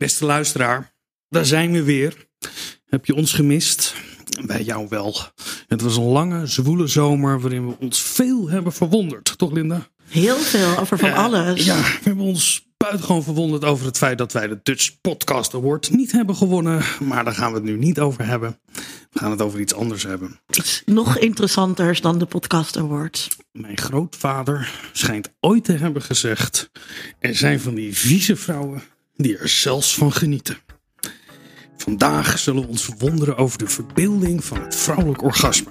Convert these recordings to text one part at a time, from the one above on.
Beste luisteraar, daar zijn we weer. Heb je ons gemist? Bij jou wel. Het was een lange, zwoele zomer waarin we ons veel hebben verwonderd. Toch, Linda? Heel veel over van alles. Ja, we hebben ons buitengewoon verwonderd over het feit dat wij de Dutch Podcast Award niet hebben gewonnen. Maar daar gaan we het nu niet over hebben. We gaan het over iets anders hebben. Iets nog interessanters dan de Podcast Awards. Mijn grootvader schijnt ooit te hebben gezegd: er zijn van die vieze vrouwen die er zelfs van genieten. Vandaag zullen we ons verwonderen over de verbeelding van het vrouwelijk orgasme.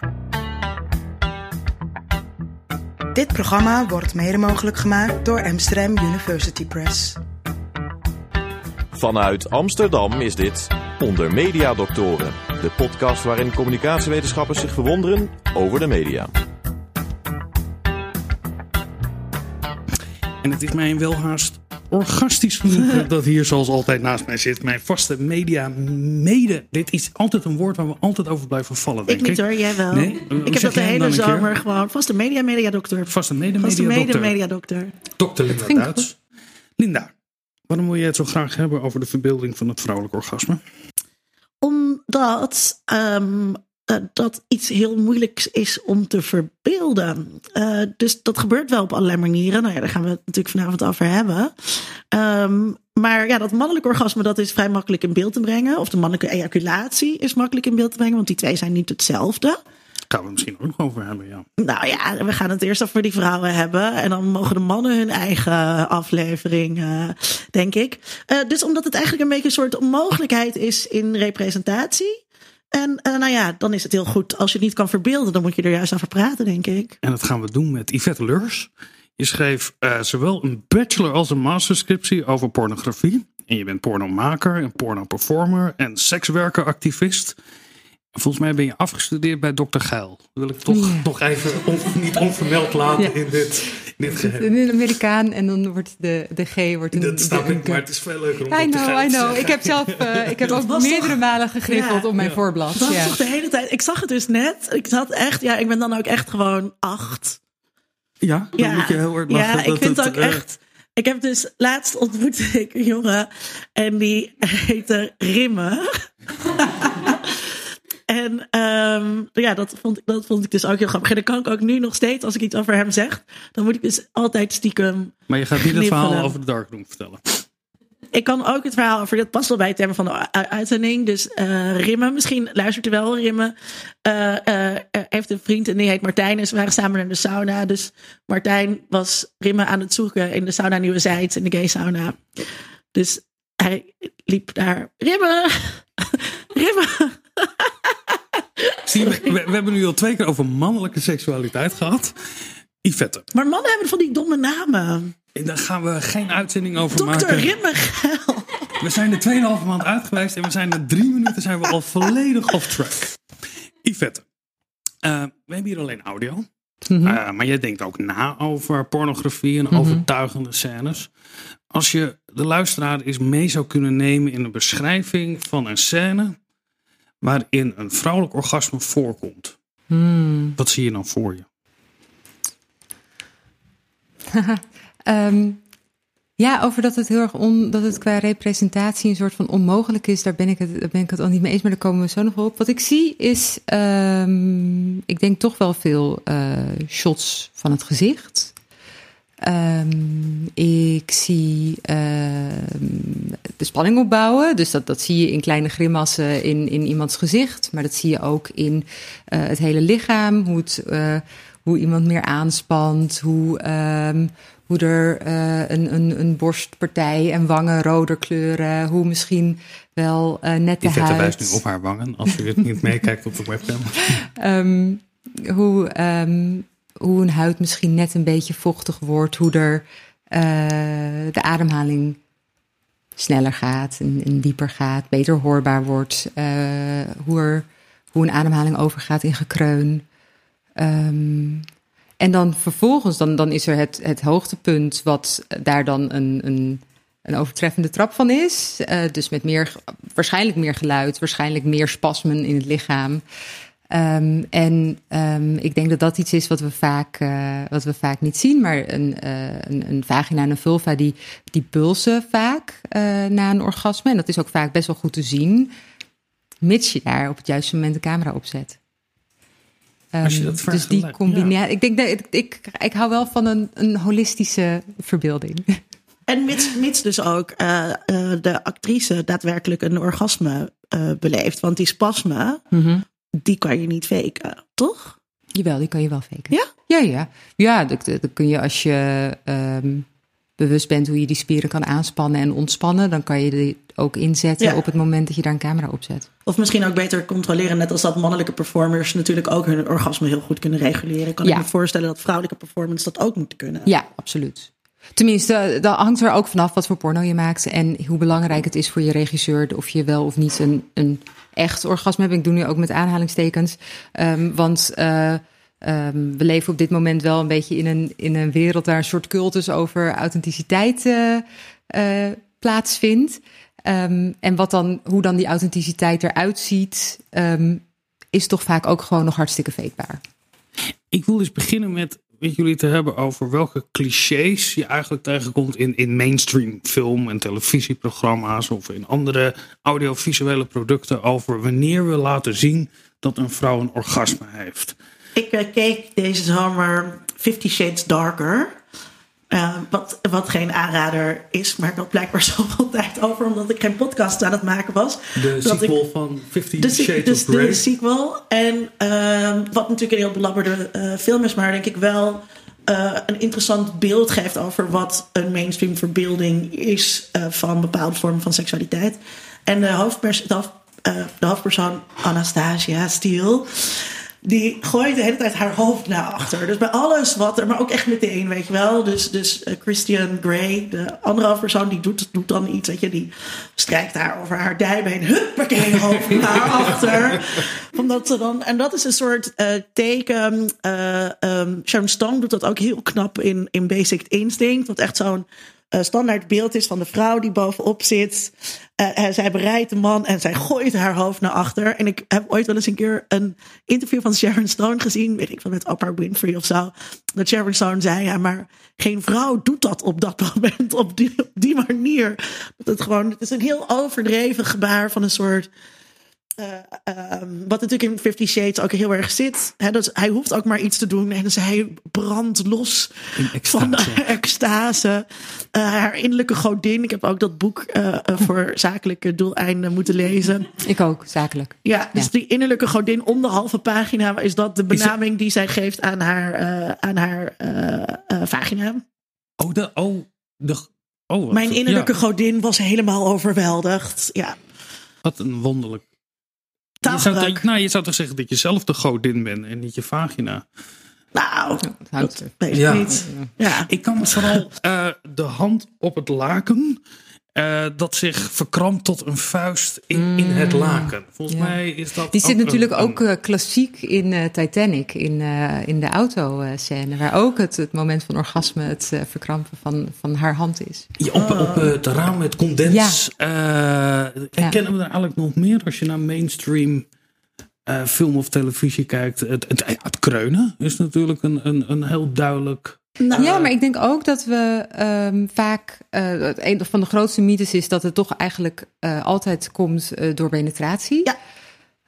Dit programma wordt mede mogelijk gemaakt door Amsterdam University Press. Vanuit Amsterdam is dit Onder Media Doctoren, de podcast waarin communicatiewetenschappers zich verwonderen over de media. En het is mij een welhaast orgastisch genoegen dat hier zoals altijd naast mij zit mijn vaste media mede. Dit is altijd een woord waar we altijd over blijven vallen, denk Ik ik. niet hoor, jij wel. Nee? Ik heb dat de hele zomer gewoon. Vaste media media dokter. Vaste mede Vaste media mede dokter. media dokter. Dokter Linda ging Duits. Linda, waarom wil jij het zo graag hebben over de verbeelding van het vrouwelijk orgasme? Omdat ehm, eh, dat iets heel moeilijks is om te verbeelden. Eh, dus dat gebeurt wel op allerlei manieren. Nou ja, daar gaan we het natuurlijk vanavond over hebben. Ehm, maar ja, dat mannelijk orgasme dat is vrij makkelijk in beeld te brengen. Of de mannelijke ejaculatie is makkelijk in beeld te brengen. Want die twee zijn niet hetzelfde. Gaan we misschien ook nog over hebben, ja. Nou ja, we gaan het eerst over die vrouwen hebben. En dan mogen de mannen hun eigen aflevering, denk ik. Eh, dus omdat het eigenlijk een beetje een soort onmogelijkheid is in representatie. En eh, nou ja, dan is het heel goed. Als je het niet kan verbeelden, dan moet je er juist over praten, denk ik. En dat gaan we doen met Yvette Leurs. Je schreef eh, zowel een bachelor als een masterscriptie over pornografie. En je bent pornomaker en pornoperformer en sekswerkeractivist. Volgens mij ben je afgestudeerd bij Dr. Geil. Dat wil ik toch, Ja. toch even on- niet onvermeld laten Ja. in dit, in dit geheel. Een Amerikaan en dan wordt de, de G wordt een. Dat snap ik, maar het is veel leuker om I know, Geil I te know. Ik heb zelf, eh, ik heb ook was meerdere toch- malen gegriffeld Ja. op mijn Ja. voorblad. Dat Ja. is toch de hele tijd. Ik zag het dus net. Ik had echt, ja, ik ben dan ook echt gewoon acht. Ja, dan Ja, moet je heel hard lachen. ja ik vind het, ook eh, echt. Ik heb dus laatst ontmoet ik een jongen en die heette Rimme. en ehm, ja, dat vond, ik- dat vond ik dus ook heel grappig. En dan kan ik ook nu nog steeds, als ik iets over hem zeg, dan moet ik dus altijd stiekem. Maar je gaat niet het verhaal over de darkroom vertellen. Ik kan ook het verhaal over, dat past wel bij het thema van de uitzending. Dus eh Rimme, misschien luistert u wel, Rimme eh, eh, heeft een vriend en die heet Martijn. En ze waren samen naar de sauna. Dus Martijn was Rimme aan het zoeken in de sauna Nieuwe Zijds, in de gay sauna. Dus hij liep daar, Rimme, Rimme. Zie je, we, we hebben nu al twee keer over mannelijke seksualiteit gehad. Yvette, Maar mannen hebben van die domme namen. en daar gaan we geen uitzending over Dokter maken. Rimme Geil. We zijn er 2,5 maand uit geweest en we zijn na drie minuten zijn we al volledig off track. Yvette, eh, we hebben hier alleen audio. Mhm. Eh, maar jij denkt ook na over pornografie en overtuigende scènes. Als je de luisteraar eens mee zou kunnen nemen in een beschrijving van een scène waarin een vrouwelijk orgasme voorkomt. Hmm. Wat zie je dan voor je? Ehm, ja, over dat het heel erg on, dat het qua representatie een soort van onmogelijk is, daar ben ik het, daar ben ik het al niet mee eens, maar daar komen we zo nog op. Wat ik zie is, ehm, ik denk toch wel veel eh, shots van het gezicht. Ehm, ik zie ehm, de spanning opbouwen. Dus dat, dat zie je in kleine grimassen in, in iemands gezicht. Maar dat zie je ook in eh, het hele lichaam. Hoe, het, eh, hoe iemand meer aanspant. Hoe, ehm, hoe er eh, een, een, een borstpartij en wangen roder kleuren. Hoe misschien wel net de Yvette huid. wijst nu op haar wangen als u het niet meekijkt op de webcam. Hoe, hoe een huid misschien net een beetje vochtig wordt, hoe er eh, de ademhaling sneller gaat en, dieper gaat, beter hoorbaar wordt, eh, hoe, er, hoe een ademhaling overgaat in gekreun. Ehm, en dan vervolgens, dan, dan is er het, het hoogtepunt, wat daar dan een, een, een overtreffende trap van is. Eh, dus met meer, waarschijnlijk meer geluid, waarschijnlijk meer spasmen in het lichaam. Ehm, en ehm, ik denk dat dat iets is wat we vaak, eh, wat we vaak niet zien. Maar een, eh, een, een vagina en een vulva die, die pulsen vaak eh, na een orgasme. En dat is ook vaak best wel goed te zien. Mits je daar op het juiste moment de camera op zet. Als je Ehm, dat dus die combinatie. Ik denk dat ik, ik, ik hou wel van een, een holistische verbeelding. En mits, mits dus ook eh, eh, de actrice daadwerkelijk een orgasme eh, beleeft. Want die spasme, die kan je niet faken, toch? Jawel, die kan je wel faken. Ja? Ja, ja. Ja, dat, dat kun je als je ehm, bewust bent hoe je die spieren kan aanspannen en ontspannen, dan kan je die ook inzetten Ja. op het moment dat je daar een camera op zet. Of misschien ook beter controleren, net als dat mannelijke performers natuurlijk ook hun orgasme heel goed kunnen reguleren. Kan Ja. ik me voorstellen dat vrouwelijke performers dat ook moeten kunnen. Ja, absoluut. Tenminste, dat hangt er ook vanaf wat voor porno je maakt en hoe belangrijk het is voor je regisseur of je wel of niet een, een echt orgasme hebt. Ik doe nu ook met aanhalingstekens, Ehm, want eh, ehm, we leven op dit moment wel een beetje in een, in een wereld waar een soort cultus over authenticiteit eh, eh, plaatsvindt. Ehm, en wat dan, hoe dan die authenticiteit eruit ziet, is toch vaak ook gewoon nog hartstikke fakebaar. Ik wil dus beginnen met met jullie te hebben over welke clichés je eigenlijk tegenkomt in, in mainstream film- en televisieprogramma's of in andere audiovisuele producten over wanneer we laten zien dat een vrouw een orgasme heeft. Ik eh, keek deze zomer Fifty Shades Darker. Eh, wat, wat geen aanrader is, maar ik had blijkbaar zoveel tijd over omdat ik geen podcast aan het maken was. De sequel van Fifty Shades dus of Grey. de sequel. En ehm, wat natuurlijk een heel belabberde eh, film is, maar denk ik wel eh, een interessant beeld geeft over wat een mainstream verbeelding is van bepaalde vormen van seksualiteit. En de, hoofdpers de, hoofd- de hoofdpersoon Anastasia Steele. Die gooit de hele tijd haar hoofd naar achter. Dus bij alles wat er, maar ook echt meteen, weet je wel. Dus, dus eh, Christian Grey, de andere hoofdpersoon, die doet, doet dan iets, weet je. Die strijkt haar over haar dijbeen. Huppakee, hoofd naar achter. Omdat ze dan, en dat is een soort eh, teken. eh ehm, Sharon Stone doet dat ook heel knap in, in Basic Instinct. Wat echt zo'n eh, standaard beeld is van de vrouw die bovenop zit. Eh, eh, zij bereidt de man en zij gooit haar hoofd naar achter. En ik heb ooit wel eens een keer een interview van Sharon Stone gezien. Weet ik van met Oprah Winfrey of zo. Dat Sharon Stone zei, ja, maar geen vrouw doet dat op dat moment op die, op die manier. Dat het gewoon, het is een heel overdreven gebaar van een soort... eh, ehm, wat natuurlijk in Fifty Shades ook heel erg zit. Hè, dat hij hoeft ook maar iets te doen en zij brandt los In van extase. extase. Eh, haar innerlijke godin. Ik heb ook dat boek eh, voor zakelijke doeleinden moeten lezen. Ik ook, zakelijk. Ja, dus Ja. die innerlijke godin om de halve pagina is dat de benaming die zij geeft aan haar, eh, aan haar vagina. Oh, de, oh, de, oh wat, Mijn innerlijke ja, godin was helemaal overweldigd. Ja, wat een wonderlijk. Je zou, toch- nou, je zou toch zeggen dat je zelf de godin bent en niet je vagina. Nou, er. weet ik Ja. niet. Ja. Ik kan me vooral eh, de hand op het laken. Eh, dat zich verkrampt tot een vuist in, in het laken. Volgens Ja. mij is dat. Die zit natuurlijk een- ook eh, klassiek in eh, Titanic, in, in de autoscène, waar ook het, het moment van orgasme, het verkrampen van, van haar hand is. Ja, op, op het raam met condens. eh, en kennen we er eigenlijk nog meer als je naar mainstream film of televisie kijkt? Het, het, het kreunen is natuurlijk een, een, een heel duidelijk. Nou, Ja, maar ik denk ook dat we ehm, vaak, eh, een van de grootste mythes is dat het toch eigenlijk eh, altijd komt eh, door penetratie. Ja.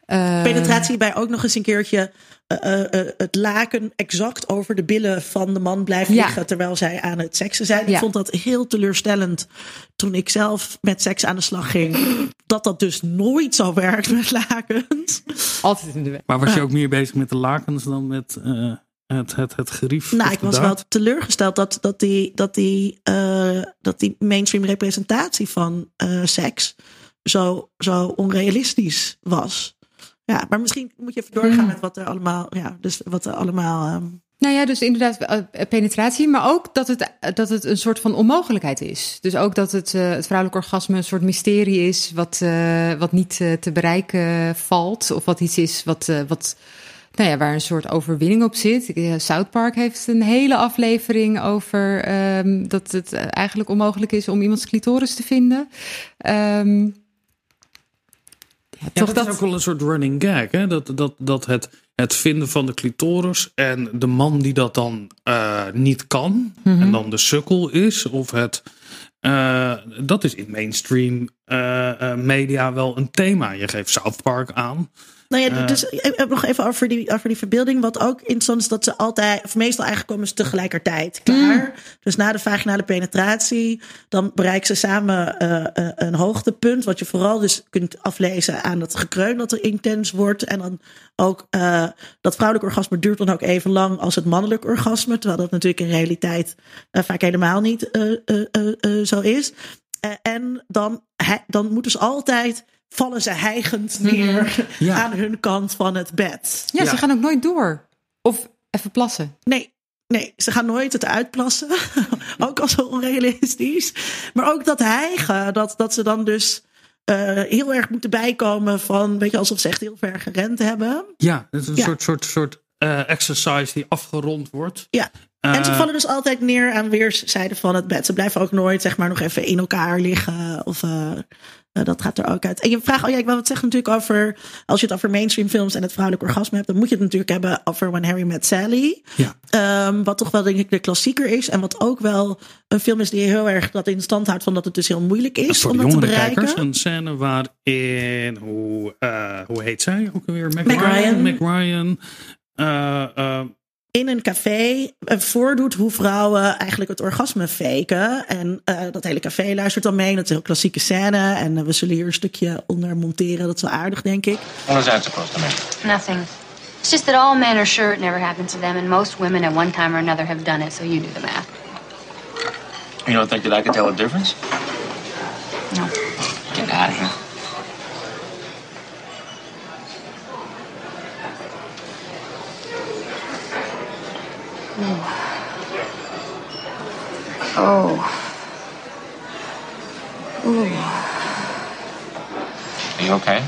Eh, penetratie bij ook nog eens een keertje eh, eh, eh, het laken exact over de billen van de man blijft Ja. liggen terwijl zij aan het seksen zijn. Ik vond dat heel teleurstellend toen ik zelf met seks aan de slag ging. Dat dat dus nooit zo werkt met lakens. Altijd in de weg. Maar was je ook meer bezig met de lakens dan met eh, het, het, het gerief? Nou, ik was wel teleurgesteld dat, dat, die, dat, die, eh, dat die mainstream representatie van eh, seks zo, zo onrealistisch was. Ja, maar misschien moet je even doorgaan Hmm. met wat er allemaal, ja, dus wat er allemaal. ehm, Nou ja, dus inderdaad eh, penetratie, maar ook dat het, dat het een soort van onmogelijkheid is. Dus ook dat het, eh, het vrouwelijk orgasme een soort mysterie is, wat, eh, wat niet te bereiken valt. Of wat iets is wat, eh, wat nou ja, waar een soort overwinning op zit. Eh, South Park heeft een hele aflevering over ehm, dat het eh, eigenlijk onmogelijk is om iemands clitoris te vinden. Ehm, Ja, toch dat, dat, is ook wel een soort running gag. Hè? Dat, dat, dat het, het vinden van de clitoris en de man die dat dan eh, niet kan. Mhm. En dan de sukkel is. Of het, dat is in mainstream media wel een thema. Je geeft South Park aan. Nou ja, Eh. dus ik heb nog even over die, over die verbeelding. Wat ook interessant is dat ze altijd, of meestal eigenlijk komen ze tegelijkertijd klaar. Dus na de vaginale penetratie, dan bereiken ze samen eh, eh, een hoogtepunt. Wat je vooral dus kunt aflezen aan het gekreun dat er intens wordt. En dan ook eh, dat vrouwelijk orgasme duurt dan ook even lang als het mannelijk orgasme. Terwijl dat natuurlijk in realiteit eh, vaak helemaal niet eh, eh, eh, eh, zo is. Eh, en dan, dan moeten ze altijd vallen ze hijgend neer Ja. aan hun kant van het bed. ja, ze gaan ook nooit door. Of even plassen. Nee, nee, ze gaan nooit het uitplassen. ook al zo onrealistisch. Maar ook dat hijgen, dat, dat ze dan dus eh, heel erg moeten bijkomen van, weet je, alsof ze echt heel ver gerend hebben. Ja, het is een Ja. soort, soort, soort eh, exercise die afgerond wordt. Ja. En ze Eh, vallen dus altijd neer aan weerszijden van het bed. Ze blijven ook nooit, zeg maar, nog even in elkaar liggen. Of eh, dat gaat er ook uit. En je vraagt, oh ja, ik wil wat zeggen natuurlijk over. Als je het over mainstream films en het vrouwelijk orgasme hebt, dan moet je het natuurlijk hebben over When Harry Met Sally. Ja. Ehm, wat toch wel, denk ik, de klassieker is. En wat ook wel een film is die heel erg dat in stand houdt van dat het dus heel moeilijk is voor om dat te bereiken. kijkers een scène waarin, hoe, eh, hoe heet zij ook alweer? Meg Ryan. Eh, in een café eh, voordoet hoe vrouwen eigenlijk het orgasme faken. En eh, dat hele café luistert dan mee. Dat is een heel klassieke scène. En eh, we zullen hier een stukje onder monteren. Dat is wel aardig, denk ik. What is that supposed to mean? Nothing. It's just that all men are sure it never happened to them, and most women at one time or another have done it, so you do the math. You don't think that I could tell a difference? No. Get out of here. Oh. Are you okay?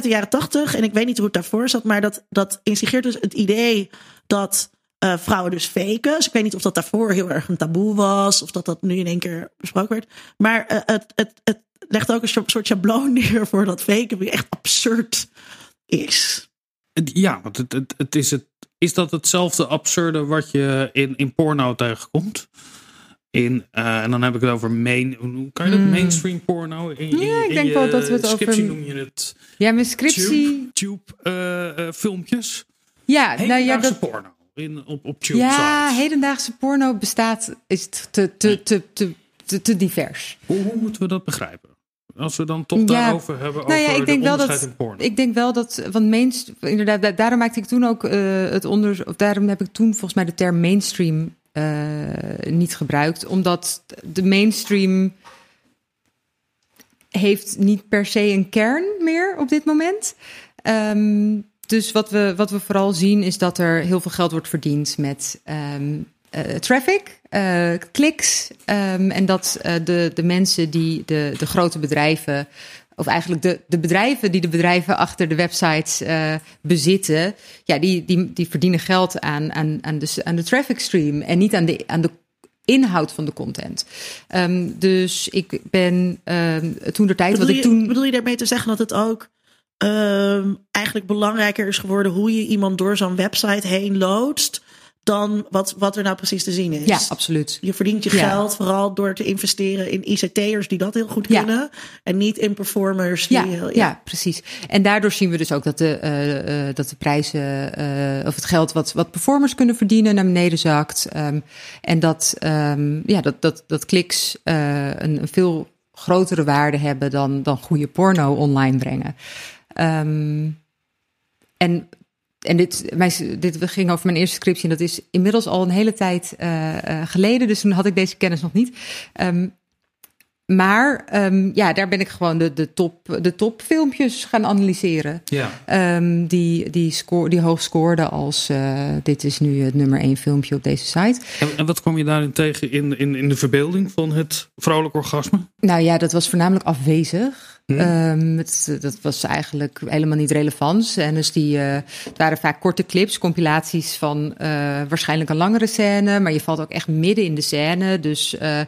Uit de jaren tachtig. En ik weet niet hoe het daarvoor zat. Maar dat, dat instigeert dus het idee dat eh, vrouwen dus faken. Dus ik weet niet of dat daarvoor heel erg een taboe was. Of dat dat nu in één keer besproken werd. Maar eh, het, het, het legt ook een soort schabloon neer voor dat faken. Echt absurd is. ja, want het, het, het is, het, is dat hetzelfde absurde wat je in, in porno tegenkomt? In, eh, en dan heb ik het over main, hoe kan je dat? Mainstream porno? In, in- Hmm. Ja, ik in denk je wel dat we het over- scriptie noem je het Ja, mijn scriptie. tube, tube eh, eh, filmpjes. Ja, nou ja, Hedendaagse dat, porno in, op, op tube ja, sites. hedendaagse porno bestaat, is te, te, te, te, te, te divers. Hoe, hoe moeten we dat begrijpen? Als we dan toch Ja. daarover hebben, Nou ja, over ik denk de wel dat. in porno. Ik denk wel dat. Want mainstream. Inderdaad, da- daarom maakte ik toen ook het onderzoek. Of daarom heb ik toen volgens mij de term mainstream niet gebruikt. Omdat de mainstream. heeft niet per se een kern meer op dit moment. Ehm, dus wat we, wat we vooral zien is dat er heel veel geld wordt verdiend met ehm, eh, traffic, eh, kliks. ehm, en dat eh, de, de mensen die de, de grote bedrijven, of eigenlijk de, de bedrijven die de bedrijven achter de websites eh, bezitten, ja, die, die, die verdienen geld aan, aan, aan, de, aan de traffic stream en niet aan de, aan de inhoud van de content. Ehm, dus ik ben ehm, toen de tijd wat ik je, toen. bedoel je daarmee te zeggen dat het ook ehm, eigenlijk belangrijker is geworden hoe je iemand door zo'n website heen loodst? Dan wat, wat er nou precies te zien is. Ja, absoluut. Je verdient je Ja. geld vooral door te investeren in ICT'ers die dat heel goed Ja. kunnen. En niet in performers die Ja, heel- ja. precies. En daardoor zien we dus ook dat de, eh, eh, dat de prijzen eh, of het geld wat, wat performers kunnen verdienen naar beneden zakt. Ehm, en dat, ehm, ja, dat, dat, dat kliks een, een veel grotere waarde hebben dan, dan goede porno online brengen. Ehm, en en dit, mijn, dit ging over mijn eerste scriptie. En dat is inmiddels al een hele tijd eh, eh, geleden. Dus toen had ik deze kennis nog niet. Ehm, maar ehm, ja, daar ben ik gewoon de, de, top, de topfilmpjes gaan analyseren. Ja. Ehm, die, die, score, die hoog scoorden als eh, dit is nu het nummer één filmpje op deze site. En, en wat kwam je daarin tegen in, in, in de verbeelding van het vrouwelijk orgasme? Nou ja, dat was voornamelijk afwezig. Hm. Ehm, het, dat was eigenlijk helemaal niet relevant. En dus die, eh, het waren vaak korte clips, compilaties van eh, waarschijnlijk een langere scène. Maar je valt ook echt midden in de scène. Dus eh, eh,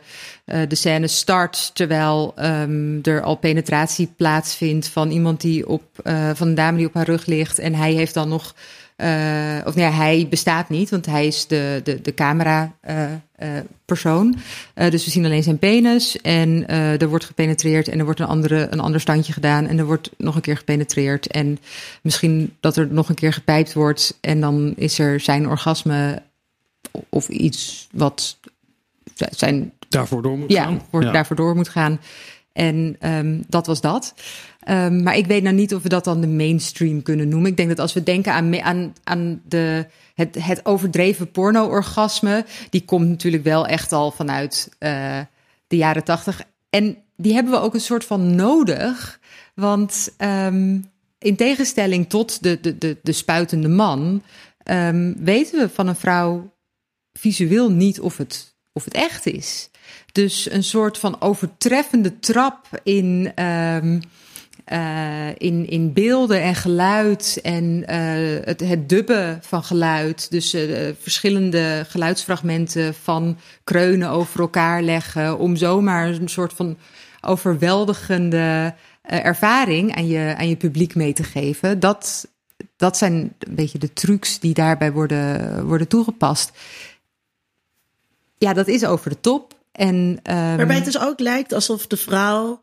de scène start terwijl ehm, er al penetratie plaatsvindt van iemand die op, eh, van een dame die op haar rug ligt. En hij heeft dan nog. Eh, of nee, hij bestaat niet, want hij is de, de, de camera eh, eh, persoon. Dus we zien alleen zijn penis en er wordt gepenetreerd en er wordt een, andere, een ander standje gedaan en er wordt nog een keer gepenetreerd en misschien dat er nog een keer gepijpt wordt en dan is er zijn orgasme of iets wat zijn Daarvoor door moet ja, gaan? voor, Ja. daarvoor door moet gaan. En ehm, dat was dat. Ehm, maar ik weet nou niet of we dat dan de mainstream kunnen noemen. Ik denk dat als we denken aan, aan, aan de, het, het overdreven porno-orgasme, die komt natuurlijk wel echt al vanuit eh, de jaren tachtig. En die hebben we ook een soort van nodig. Want ehm, in tegenstelling tot de, de, de, de spuitende man, ehm, weten we van een vrouw visueel niet of het, of het echt is. Dus een soort van overtreffende trap in, eh, in, in beelden en geluid en eh, het, het dubben van geluid. Dus eh, verschillende geluidsfragmenten van kreunen over elkaar leggen. Om zomaar een soort van overweldigende ervaring aan je, aan je publiek mee te geven. Dat, dat zijn een beetje de trucs die daarbij worden, worden toegepast. Ja, dat is over de top. En, ehm, Waarbij het dus ook lijkt alsof de vrouw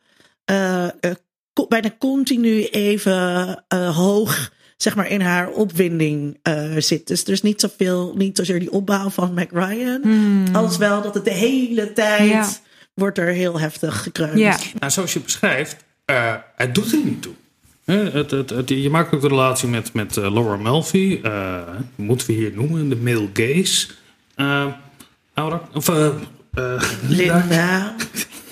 bijna continu even eh, hoog zeg maar, in haar opwinding eh, zit. Dus er is niet zoveel, niet zozeer die opbouw van Mac Ryan. Als wel dat het de hele tijd Hmm. Ja. wordt er heel heftig gekreund. ja, Nou, zoals je beschrijft, eh, het doet er niet toe. Hè, Het, het, het- je maakt ook de relatie met, met eh, Laura Melfi. eh, moeten we hier noemen, de male gaze. Laura, of, Linda,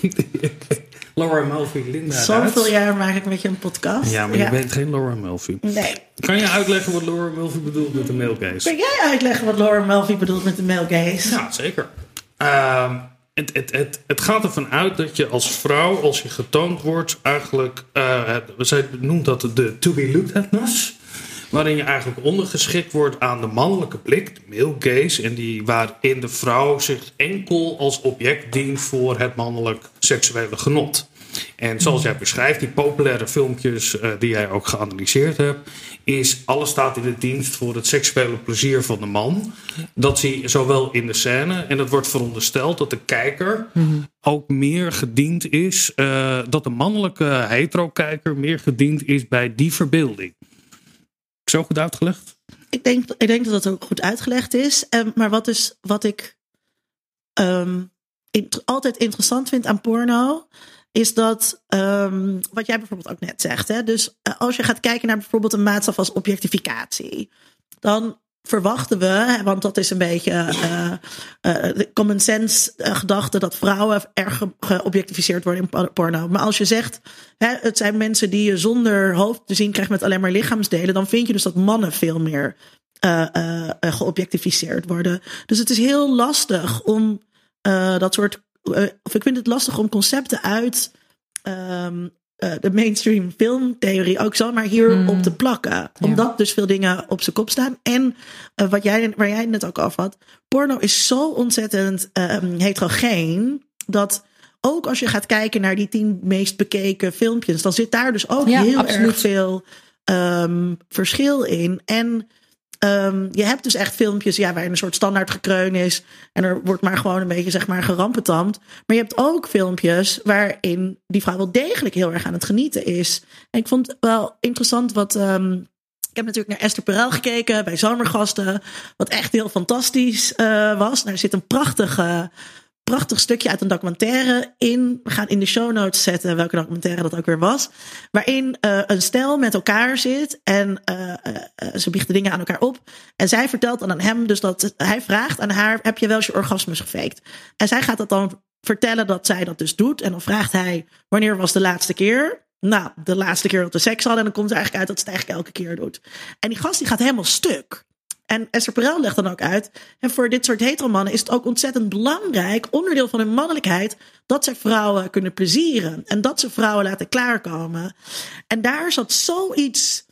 Laura Melfi, Linda. zoveel jaar maak ik met je een podcast. Ja, maar je bent geen Laura Melfi. Nee. Kan je uitleggen wat Laura Melfi bedoelt met de male gaze? Kun jij uitleggen wat Laura Mulvey bedoelt met de male gaze? Ja, zeker. Ehm, het, het, het, het gaat ervan uit dat je als vrouw, als je getoond wordt, eigenlijk, eh, het- zij noemt dat de to be looked atness. Waarin je eigenlijk ondergeschikt wordt aan de mannelijke blik, de male gaze. En die, waarin de vrouw zich enkel als object dient voor het mannelijk seksuele genot. En zoals jij beschrijft, die populaire filmpjes eh, die jij ook geanalyseerd hebt, is alles staat in de dienst voor het seksuele plezier van de man. Dat zie je zowel in de scène en het wordt verondersteld dat de kijker ook meer gediend is, eh, dat de mannelijke hetero-kijker meer gediend is bij die verbeelding. Zo goed uitgelegd? Ik denk, ik denk dat dat ook goed uitgelegd is. Ehm, maar wat, is, wat ik ehm, altijd interessant vind aan porno, is dat, ehm, wat jij bijvoorbeeld ook net zegt. Hè? Dus eh, als je gaat kijken naar bijvoorbeeld een maatstaf als objectificatie, dan verwachten we, want dat is een beetje de common sense gedachte dat vrouwen erg ge- geobjectificeerd worden in por- porno. Maar als je zegt, hè, het zijn mensen die je zonder hoofd te zien krijgt met alleen maar lichaamsdelen, dan vind je dus dat mannen veel meer geobjectificeerd worden. Dus het is heel lastig om dat soort, of ik vind het lastig om concepten uit ehm, eh, de mainstream filmtheorie ook zomaar hier op te plakken. Omdat dus veel dingen op zijn kop staan. En eh, wat jij, waar jij het net ook over had, porno is zo ontzettend ehm, heterogeen dat ook als je gaat kijken naar die tien meest bekeken filmpjes, dan zit daar dus ook Ja, heel absoluut. erg veel ehm, verschil in. En Ehm, je hebt dus echt filmpjes ja, waarin een soort standaard gekreun is. En er wordt maar gewoon een beetje zeg maar gerampetamd. Maar je hebt ook filmpjes waarin die vrouw wel degelijk heel erg aan het genieten is. En ik vond wel interessant wat. ehm, ik heb natuurlijk naar Esther Perel gekeken bij Zomergasten. Wat echt heel fantastisch eh, was. Daar zit een prachtige prachtig stukje uit een documentaire in. We gaan in de show notes zetten welke documentaire dat ook weer was. Waarin uh, een stel met elkaar zit en uh, uh, ze biechten dingen aan elkaar op. En zij vertelt dan aan hem dus dat hij vraagt aan haar: heb je wel eens je orgasmus gefaked? En zij gaat dat dan vertellen dat zij dat dus doet. En dan vraagt hij: wanneer was de laatste keer? Nou, de laatste keer dat we seks hadden. En dan komt er eigenlijk uit dat ze het eigenlijk elke keer doet. En die gast die gaat helemaal stuk. En Esther Perel legt dan ook uit. En voor dit soort heteromannen is het ook ontzettend belangrijk, onderdeel van hun mannelijkheid, dat ze vrouwen kunnen plezieren. En dat ze vrouwen laten klaarkomen. En daar zat zoiets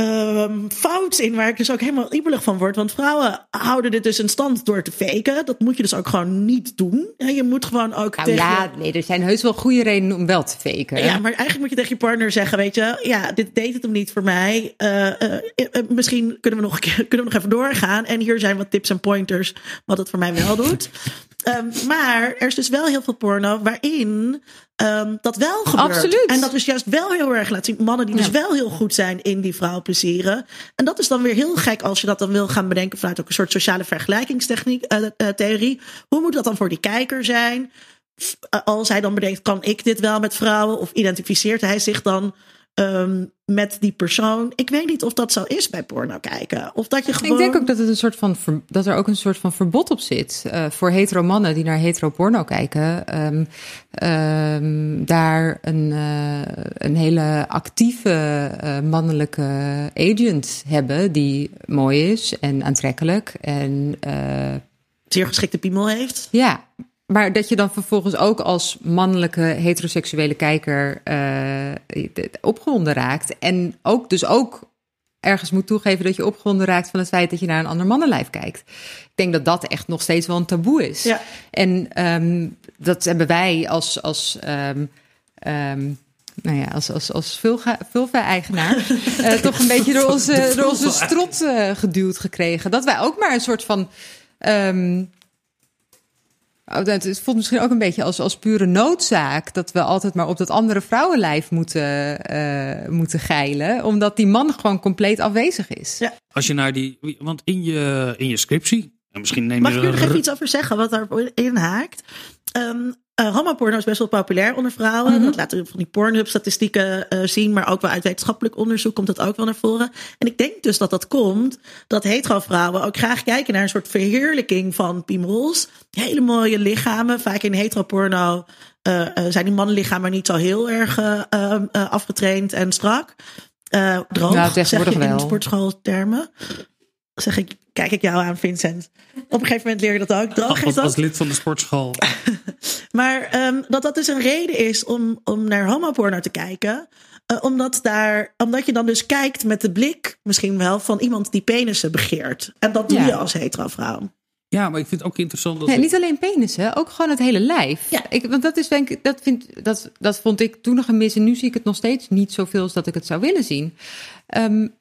um, fouts in, waar ik dus ook helemaal ibelig van word. Want vrouwen houden dit dus in stand door te faken. Dat moet je dus ook gewoon niet doen. Je moet gewoon ook. Nou tegen... ja, nee, er zijn heus wel goede redenen om wel te faken. Ja, maar eigenlijk moet je tegen je partner zeggen: Weet je, ja, dit deed het hem niet voor mij. Uh, uh, uh, misschien kunnen we, nog, kunnen we nog even doorgaan. En hier zijn wat tips en pointers wat het voor mij wel doet. Um, maar er is dus wel heel veel porno waarin um, dat wel gebeurt. Absoluut. En dat is juist wel heel erg laat zien. Mannen die dus ja. wel heel goed zijn in die vrouw plezieren. En dat is dan weer heel gek als je dat dan wil gaan bedenken vanuit ook een soort sociale vergelijkingstechniek, uh, uh, theorie. Hoe moet dat dan voor die kijker zijn? Als hij dan bedenkt, kan ik dit wel met vrouwen? Of identificeert hij zich dan um, met die persoon. Ik weet niet of dat zo is bij porno kijken. Of dat je gewoon... Ik denk ook dat, het een soort van dat er ook een soort van verbod op zit. Uh, voor hetero mannen die naar hetero porno kijken. Um, um, daar een, uh, een hele actieve uh, mannelijke agent hebben. Die mooi is en aantrekkelijk. En zeer geschikte piemel heeft. Ja, maar dat je dan vervolgens ook als mannelijke heteroseksuele kijker uh, opgewonden raakt. En ook dus ook ergens moet toegeven dat je opgewonden raakt van het feit dat je naar een ander mannenlijf kijkt. Ik denk dat dat echt nog steeds wel een taboe is. Ja. En um, dat hebben wij als. als um, um, nou ja, als, als, als vulva-eigenaar uh, toch een beetje door onze, door onze strot uh, geduwd gekregen. Dat wij ook maar een soort van... Um, het voelt misschien ook een beetje als, als pure noodzaak dat we altijd maar op dat andere vrouwenlijf moeten, uh, moeten geilen, omdat die man gewoon compleet afwezig is. Ja. Als je naar die, want in je, in je scriptie, en misschien neem Mag je ik er even iets over zeggen wat daarin haakt? Um, uh, homoporno is best wel populair onder vrouwen. Mm -hmm. Dat laten we van die Pornhub-statistieken uh, zien. Maar ook wel uit wetenschappelijk onderzoek komt dat ook wel naar voren. En ik denk dus dat dat komt dat hetero-vrouwen ook graag kijken naar een soort verheerlijking van piemels. Hele mooie lichamen. Vaak in hetero-porno uh, zijn die mannenlichamen niet zo heel erg afgetraind en strak. droog, nou, zeg je wel. in sportschooltermen. Zeg ik, kijk ik jou aan, Vincent. Op een gegeven moment leer je dat ook. Droog is als, dat. als lid van de sportschool. maar um, dat dat dus een reden is om, om naar homoporno te kijken. Uh, omdat, daar, omdat je dan dus kijkt met de blik, misschien wel, van iemand die penissen begeert. En dat doe Ja. je als hetero vrouw. Ja, maar ik vind het ook interessant dat... Ja, niet alleen penissen, ook gewoon het hele lijf. Ja. Ik, want dat is denk ik, dat, vind, dat, dat vond ik toen nog een mis. En nu zie ik het nog steeds niet zoveel als dat ik het zou willen zien. Um,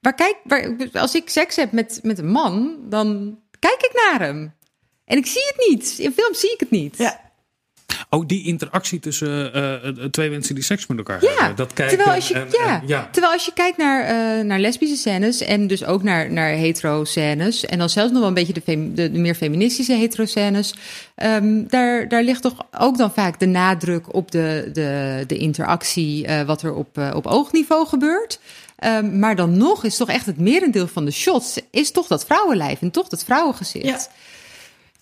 waar kijk, waar, als ik seks heb met, met een man, dan kijk ik naar hem. En ik zie het niet. In films zie ik het niet. Ja. Oh, die interactie tussen uh, twee mensen die seks met elkaar Ja, hebben. Dat kijken terwijl als je, en, ja, en, ja. terwijl als je kijkt naar, uh, naar lesbische scènes en dus ook naar, naar hetero scènes en dan zelfs nog wel een beetje de, fem, de, de meer feministische hetero scènes, um, daar, daar ligt toch ook dan vaak de nadruk op de, de, de interactie, uh, wat er op, uh, op oogniveau gebeurt. Um, maar dan nog is toch echt het merendeel van de shots is toch dat vrouwenlijf en toch dat vrouwengezicht. Ja.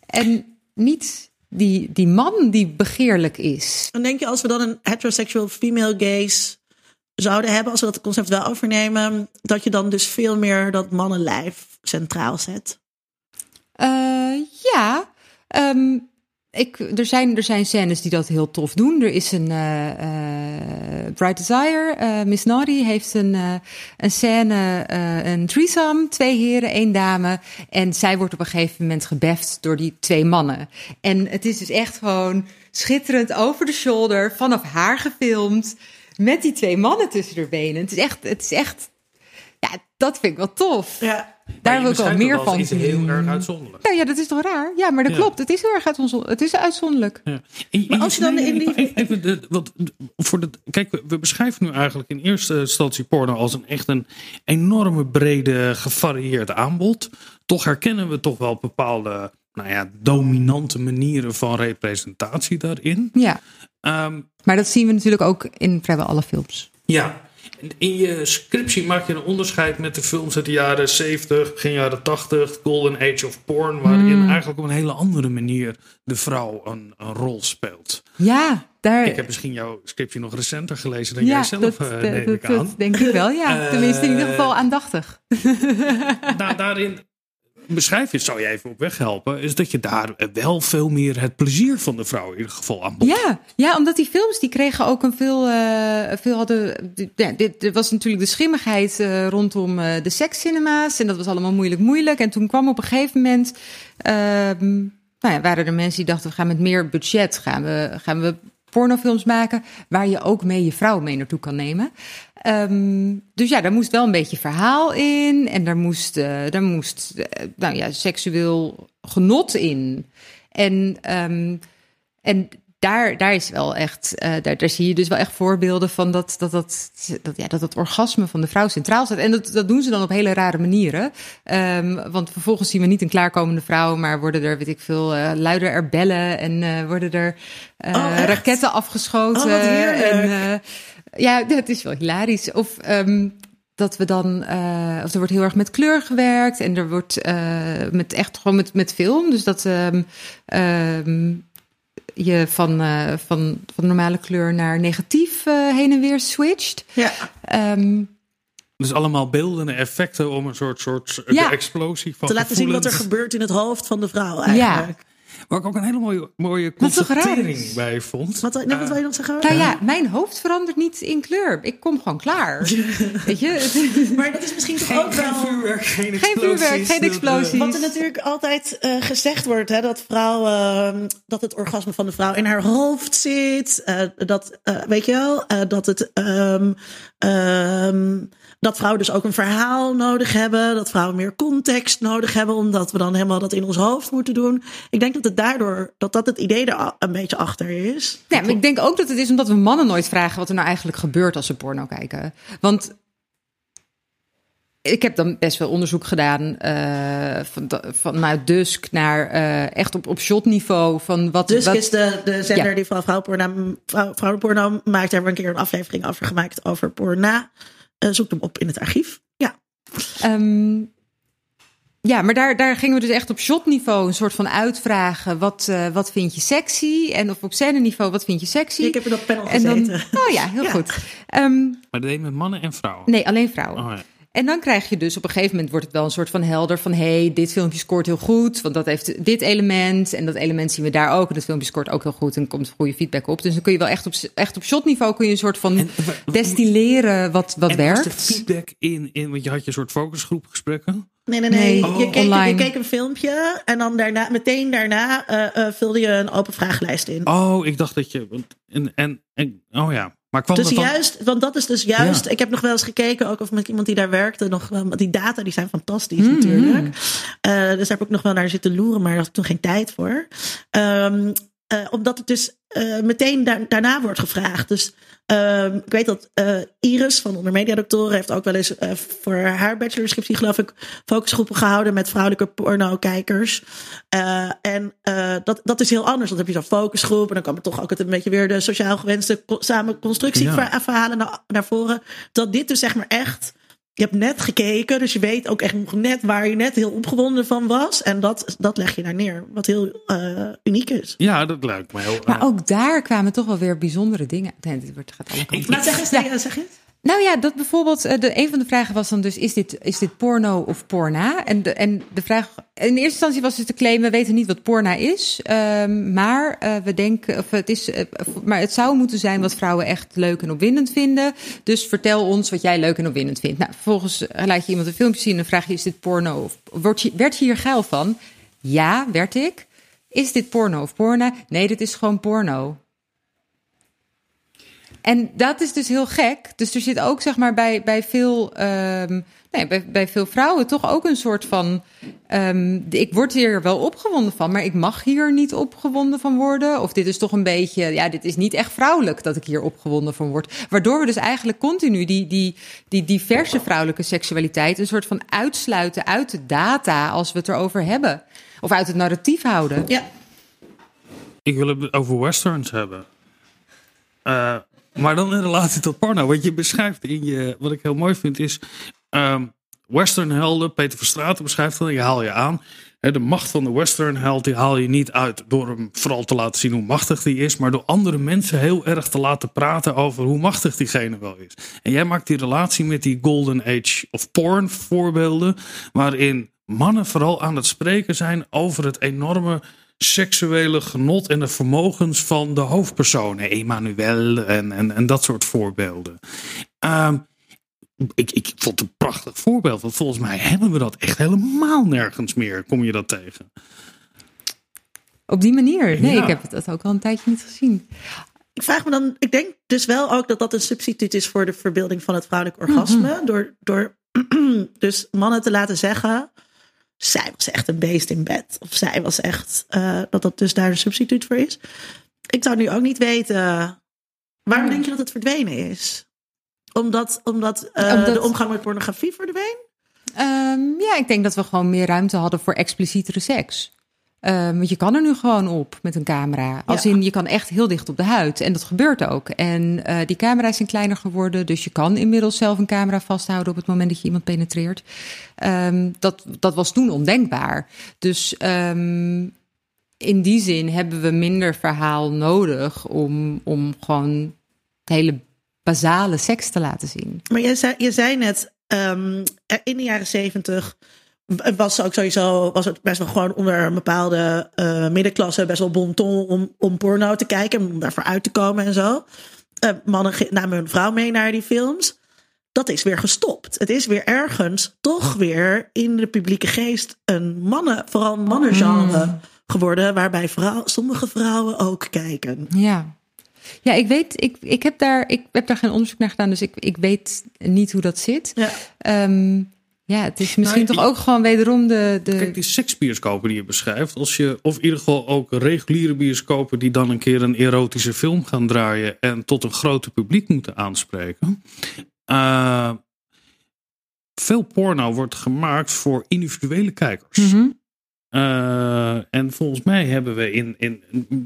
En niet die, die man die begeerlijk is. Dan denk je, als we dan een heterosexual female gaze zouden hebben, als we dat concept wel overnemen, dat je dan dus veel meer dat mannenlijf centraal zet? Uh, ja. Um, ik, er, zijn, er zijn scènes die dat heel tof doen. Er is een uh, uh, Bright Desire. Uh, Miss Naughty heeft een, een scène, een threesome. Twee heren, één dame. En zij wordt op een gegeven moment gebeft door die twee mannen. En het is dus echt gewoon schitterend over de shoulder. Vanaf haar gefilmd. Met die twee mannen tussen haar benen. Het is echt... Het is echt ja, dat vind ik wel tof. Ja. Daar wil ik wel meer van zien. heel erg uitzonderlijk. Ja, dat is toch raar? Ja, maar dat Ja. klopt. Het is heel erg uitzonderlijk. Het is uitzonderlijk. Ja. En- Maar als je dan in die- even- even de- wat, voor de, kijk, we, we beschrijven nu eigenlijk in eerste instantie porno als een echt een enorme brede, gevarieerd aanbod. Toch herkennen we toch wel bepaalde, nou ja, dominante manieren van representatie daarin. Ja. Ehm, Maar dat zien we natuurlijk ook in vrijwel alle films. ja. In je scriptie maak je een onderscheid met de films uit de jaren 70, begin jaren 80, Golden Age of Porn, waarin eigenlijk op een hele andere manier de vrouw een, een rol speelt. Ja, daar. Ik heb misschien jouw scriptie nog recenter gelezen dan ja, jij zelf, dat, eh, dat- neem dat- ik aan. dat denk ik wel. Ja, Eh, tenminste in ieder geval aandachtig. Nou, daarin beschrijf je, zou je even op weg helpen, is dat je daar wel veel meer het plezier van de vrouw in ieder geval aan bod. Ja, ja, omdat die films die kregen ook een veel, eh, veel hadden. Ja, dit was natuurlijk de schimmigheid eh, rondom eh, de sekscinema's en dat was allemaal moeilijk, moeilijk. En toen kwam op een gegeven moment, ehm, nou ja, waren er mensen die dachten we gaan met meer budget gaan we, gaan we pornofilms maken waar je ook mee je vrouw mee naartoe kan nemen. Ehm, dus ja, daar moest wel een beetje verhaal in en daar moest, eh, daar moest eh, nou ja, seksueel genot in. En, ehm, en daar, daar is wel echt, eh, daar, daar zie je dus wel echt voorbeelden van dat dat, dat, dat, ja, dat het orgasme van de vrouw centraal staat. En dat, dat doen ze dan op hele rare manieren. Ehm, want vervolgens zien we niet een klaarkomende vrouw, maar worden er, weet ik veel, luider er bellen en worden er Oh, raketten afgeschoten. Oh, en, ja, dat is wel hilarisch. Of ehm, dat we dan, eh, of er wordt heel erg met kleur gewerkt en er wordt eh, met echt gewoon met, met film. Dus dat ehm, ehm, je van, eh, van, van normale kleur naar negatief heen en weer switcht. Ja. Ehm, Dus allemaal beeldende effecten om een soort, soort Ja. explosie van Te laten zien wat er gebeurt in het hoofd van de vrouw eigenlijk. Waar ik ook een hele mooie, mooie constatering bij vond. Wat, nee, wat wil je nog zeggen? nou ja, mijn hoofd verandert niet in kleur. Ik kom gewoon klaar. Weet je? Maar dat is misschien toch Geen, ook wel... geen vuurwerk, geen Geen explosies. vuurwerk, geen dat, explosies. Wat er natuurlijk altijd eh, gezegd wordt, hè, dat vrouwen, dat het orgasme van de vrouw in haar hoofd zit. eh, dat, eh, weet je wel, eh, dat het, ehm, ehm, dat vrouwen dus ook een verhaal nodig hebben. Dat vrouwen meer context nodig hebben, omdat we dan helemaal dat in ons hoofd moeten doen. Ik denk dat het daardoor, dat dat het idee er een beetje achter is. Maar ik denk ook dat het is omdat we mannen nooit vragen wat er nou eigenlijk gebeurt als ze porno kijken. Want ik heb dan best wel onderzoek gedaan eh, van, vanuit Dusk naar eh, echt op, op shotniveau van wat. Dus wat, is de, de zender Ja. die van vrouwenporno, vrouw, vrouwenporno maakt. Daar hebben we een keer een aflevering over gemaakt over porna. Eh, zoek hem op in het archief. Ja. Ehm, ja, maar daar, daar gingen we dus echt op shotniveau een soort van uitvragen. Wat, eh, wat vind je sexy? En of op scène niveau, wat vind je sexy? Ik heb in dat panel en dan, gezeten. oh ja, heel Ja. goed. Ehm, Maar dat deed met mannen en vrouwen. nee, alleen vrouwen. Oh, ja. En dan krijg je dus op een gegeven moment wordt het wel een soort van helder van hey, dit filmpje scoort heel goed, want dat heeft dit element en dat element zien we daar ook en dat filmpje scoort ook heel goed en komt goede feedback op. Dus dan kun je wel echt op echt op shotniveau kun je een soort van En wa- destilleren wat wat en werkt. de feedback in, in, want je had je soort focusgroepgesprekken. Nee, nee, nee. Nee, je, oh, keek, je online. keek een filmpje en dan daarna, meteen daarna eh, eh, vulde je een open vragenlijst in. Oh, ik dacht dat je, want- en, en, en oh ja. Maar kwam dus juist, want dat is dus juist. Ja. Ik heb nog wel eens gekeken, ook of met iemand die daar werkte, nog wel, die data die zijn fantastisch Mhm. natuurlijk. Eh, dus daar heb ik nog wel naar zitten loeren, maar daar had ik toen geen tijd voor. Ehm, eh, omdat het dus eh, meteen da- daarna wordt gevraagd. Dus ehm, ik weet dat eh, Iris van Onder Media Doctoren heeft ook wel eens voor haar bachelorscriptie geloof ik focusgroepen gehouden met vrouwelijke porno-kijkers. En dat, dat is heel anders. Dan heb je zo'n focusgroep en dan komen toch ook altijd een beetje weer de sociaal gewenste co- samen constructieverhalen naar, naar voren. Dat dit dus zeg maar echt je hebt net gekeken, dus je weet ook echt nog net waar je net heel opgewonden van was. En dat, dat leg je daar neer, wat heel eh, uniek is. Ja, dat lijkt me heel... Maar eh, ook daar kwamen toch wel weer bijzondere dingen. Nee, dit wordt, gaat alle kanten. Maar zeg eens, ja. zeg je het? Nou ja, dat bijvoorbeeld, eh, de, een van de vragen was dan dus, is dit, is dit porno of porna? En de, en de vraag, in eerste instantie was dus de claim, we weten niet wat porna is. ehm, maar eh, we denken, of het is, eh, maar het zou moeten zijn wat vrouwen echt leuk en opwindend vinden. Dus vertel ons wat jij leuk en opwindend vindt. Nou, vervolgens laat je iemand een filmpje zien en vraag je, is dit porno of, word je, werd je hier geil van? Ja, werd ik. Is dit porno of porna? Nee, dit is gewoon porno. En dat is dus heel gek. Dus er zit ook zeg maar bij, bij veel. ehm, Nee, bij, bij veel vrouwen toch ook een soort van. ehm, ik word hier wel opgewonden van, maar ik mag hier niet opgewonden van worden. Of dit is toch een beetje. Ja, dit is niet echt vrouwelijk dat ik hier opgewonden van word. Waardoor we dus eigenlijk continu die, die, die diverse vrouwelijke seksualiteit. een soort van uitsluiten uit de data als we het erover hebben. Of uit het narratief houden. Ja, Ik wil het over westerns hebben. Eh, maar dan in relatie tot porno. Wat je beschrijft in je. Wat ik heel mooi vind is. ehm westernhelden. Peter Verstraeten beschrijft dat. Je haal je aan. De macht van de westernheld die haal je niet uit door hem vooral te laten zien hoe machtig die is. Maar door andere mensen heel erg te laten praten over hoe machtig diegene wel is. En jij maakt die relatie met die golden age of porn voorbeelden. Waarin mannen vooral aan het spreken zijn over het enorme seksuele genot en de vermogens van de hoofdpersonen. Emmanuel en, en, en dat soort voorbeelden. Ehm, ik, ik vond het een prachtig voorbeeld. Want volgens mij hebben we dat echt helemaal nergens meer. Kom je dat tegen? Op die manier. Nee, Ja. ik heb dat ook al een tijdje niet gezien. ik vraag me dan, ik denk dus wel ook dat dat een substituut is voor de verbeelding van het vrouwelijk orgasme. Door, door dus mannen te laten zeggen, zij was echt een beest in bed. Of zij was echt, eh, dat dat dus daar een substituut voor is. Ik zou nu ook niet weten, waarom denk je dat het verdwenen is? Omdat, omdat, eh, Omdat- de omgang met pornografie verdween? Ehm, ja, ik denk dat we gewoon meer ruimte hadden voor explicietere seks. Ehm, want je kan er nu gewoon op met een camera. Als Ja. in, je kan echt heel dicht op de huid. En dat gebeurt ook. En eh, die camera's zijn kleiner geworden. Dus je kan inmiddels zelf een camera vasthouden op het moment dat je iemand penetreert. Ehm, dat, dat was toen ondenkbaar. Dus ehm, in die zin hebben we minder verhaal nodig om, om gewoon hele basale seks te laten zien. Maar je zei, je zei net, in de jaren zeventig was ook sowieso was het best wel gewoon onder een bepaalde eh, middenklasse best wel bon ton om, om porno te kijken en om daarvoor uit te komen en zo. Eh, mannen namen hun vrouw mee naar die films. Dat is weer gestopt. Het is weer ergens toch weer in de publieke geest een mannen, vooral mannengenre geworden, waarbij vrouw, sommige vrouwen ook kijken. Ja. Ja, ik weet, ik, ik, heb daar, ik heb daar geen onderzoek naar gedaan, dus ik, ik weet niet hoe dat zit. Ja. Ehm, ja, het is misschien Nou, toch ook gewoon wederom de. de Kijk, die seksbioscopen die je beschrijft. Als je, of in ieder geval ook reguliere bioscopen die dan een keer een erotische film gaan draaien. En tot een groter publiek moeten aanspreken. Eh, veel porno wordt gemaakt voor individuele kijkers. Eh, en volgens mij hebben we in, in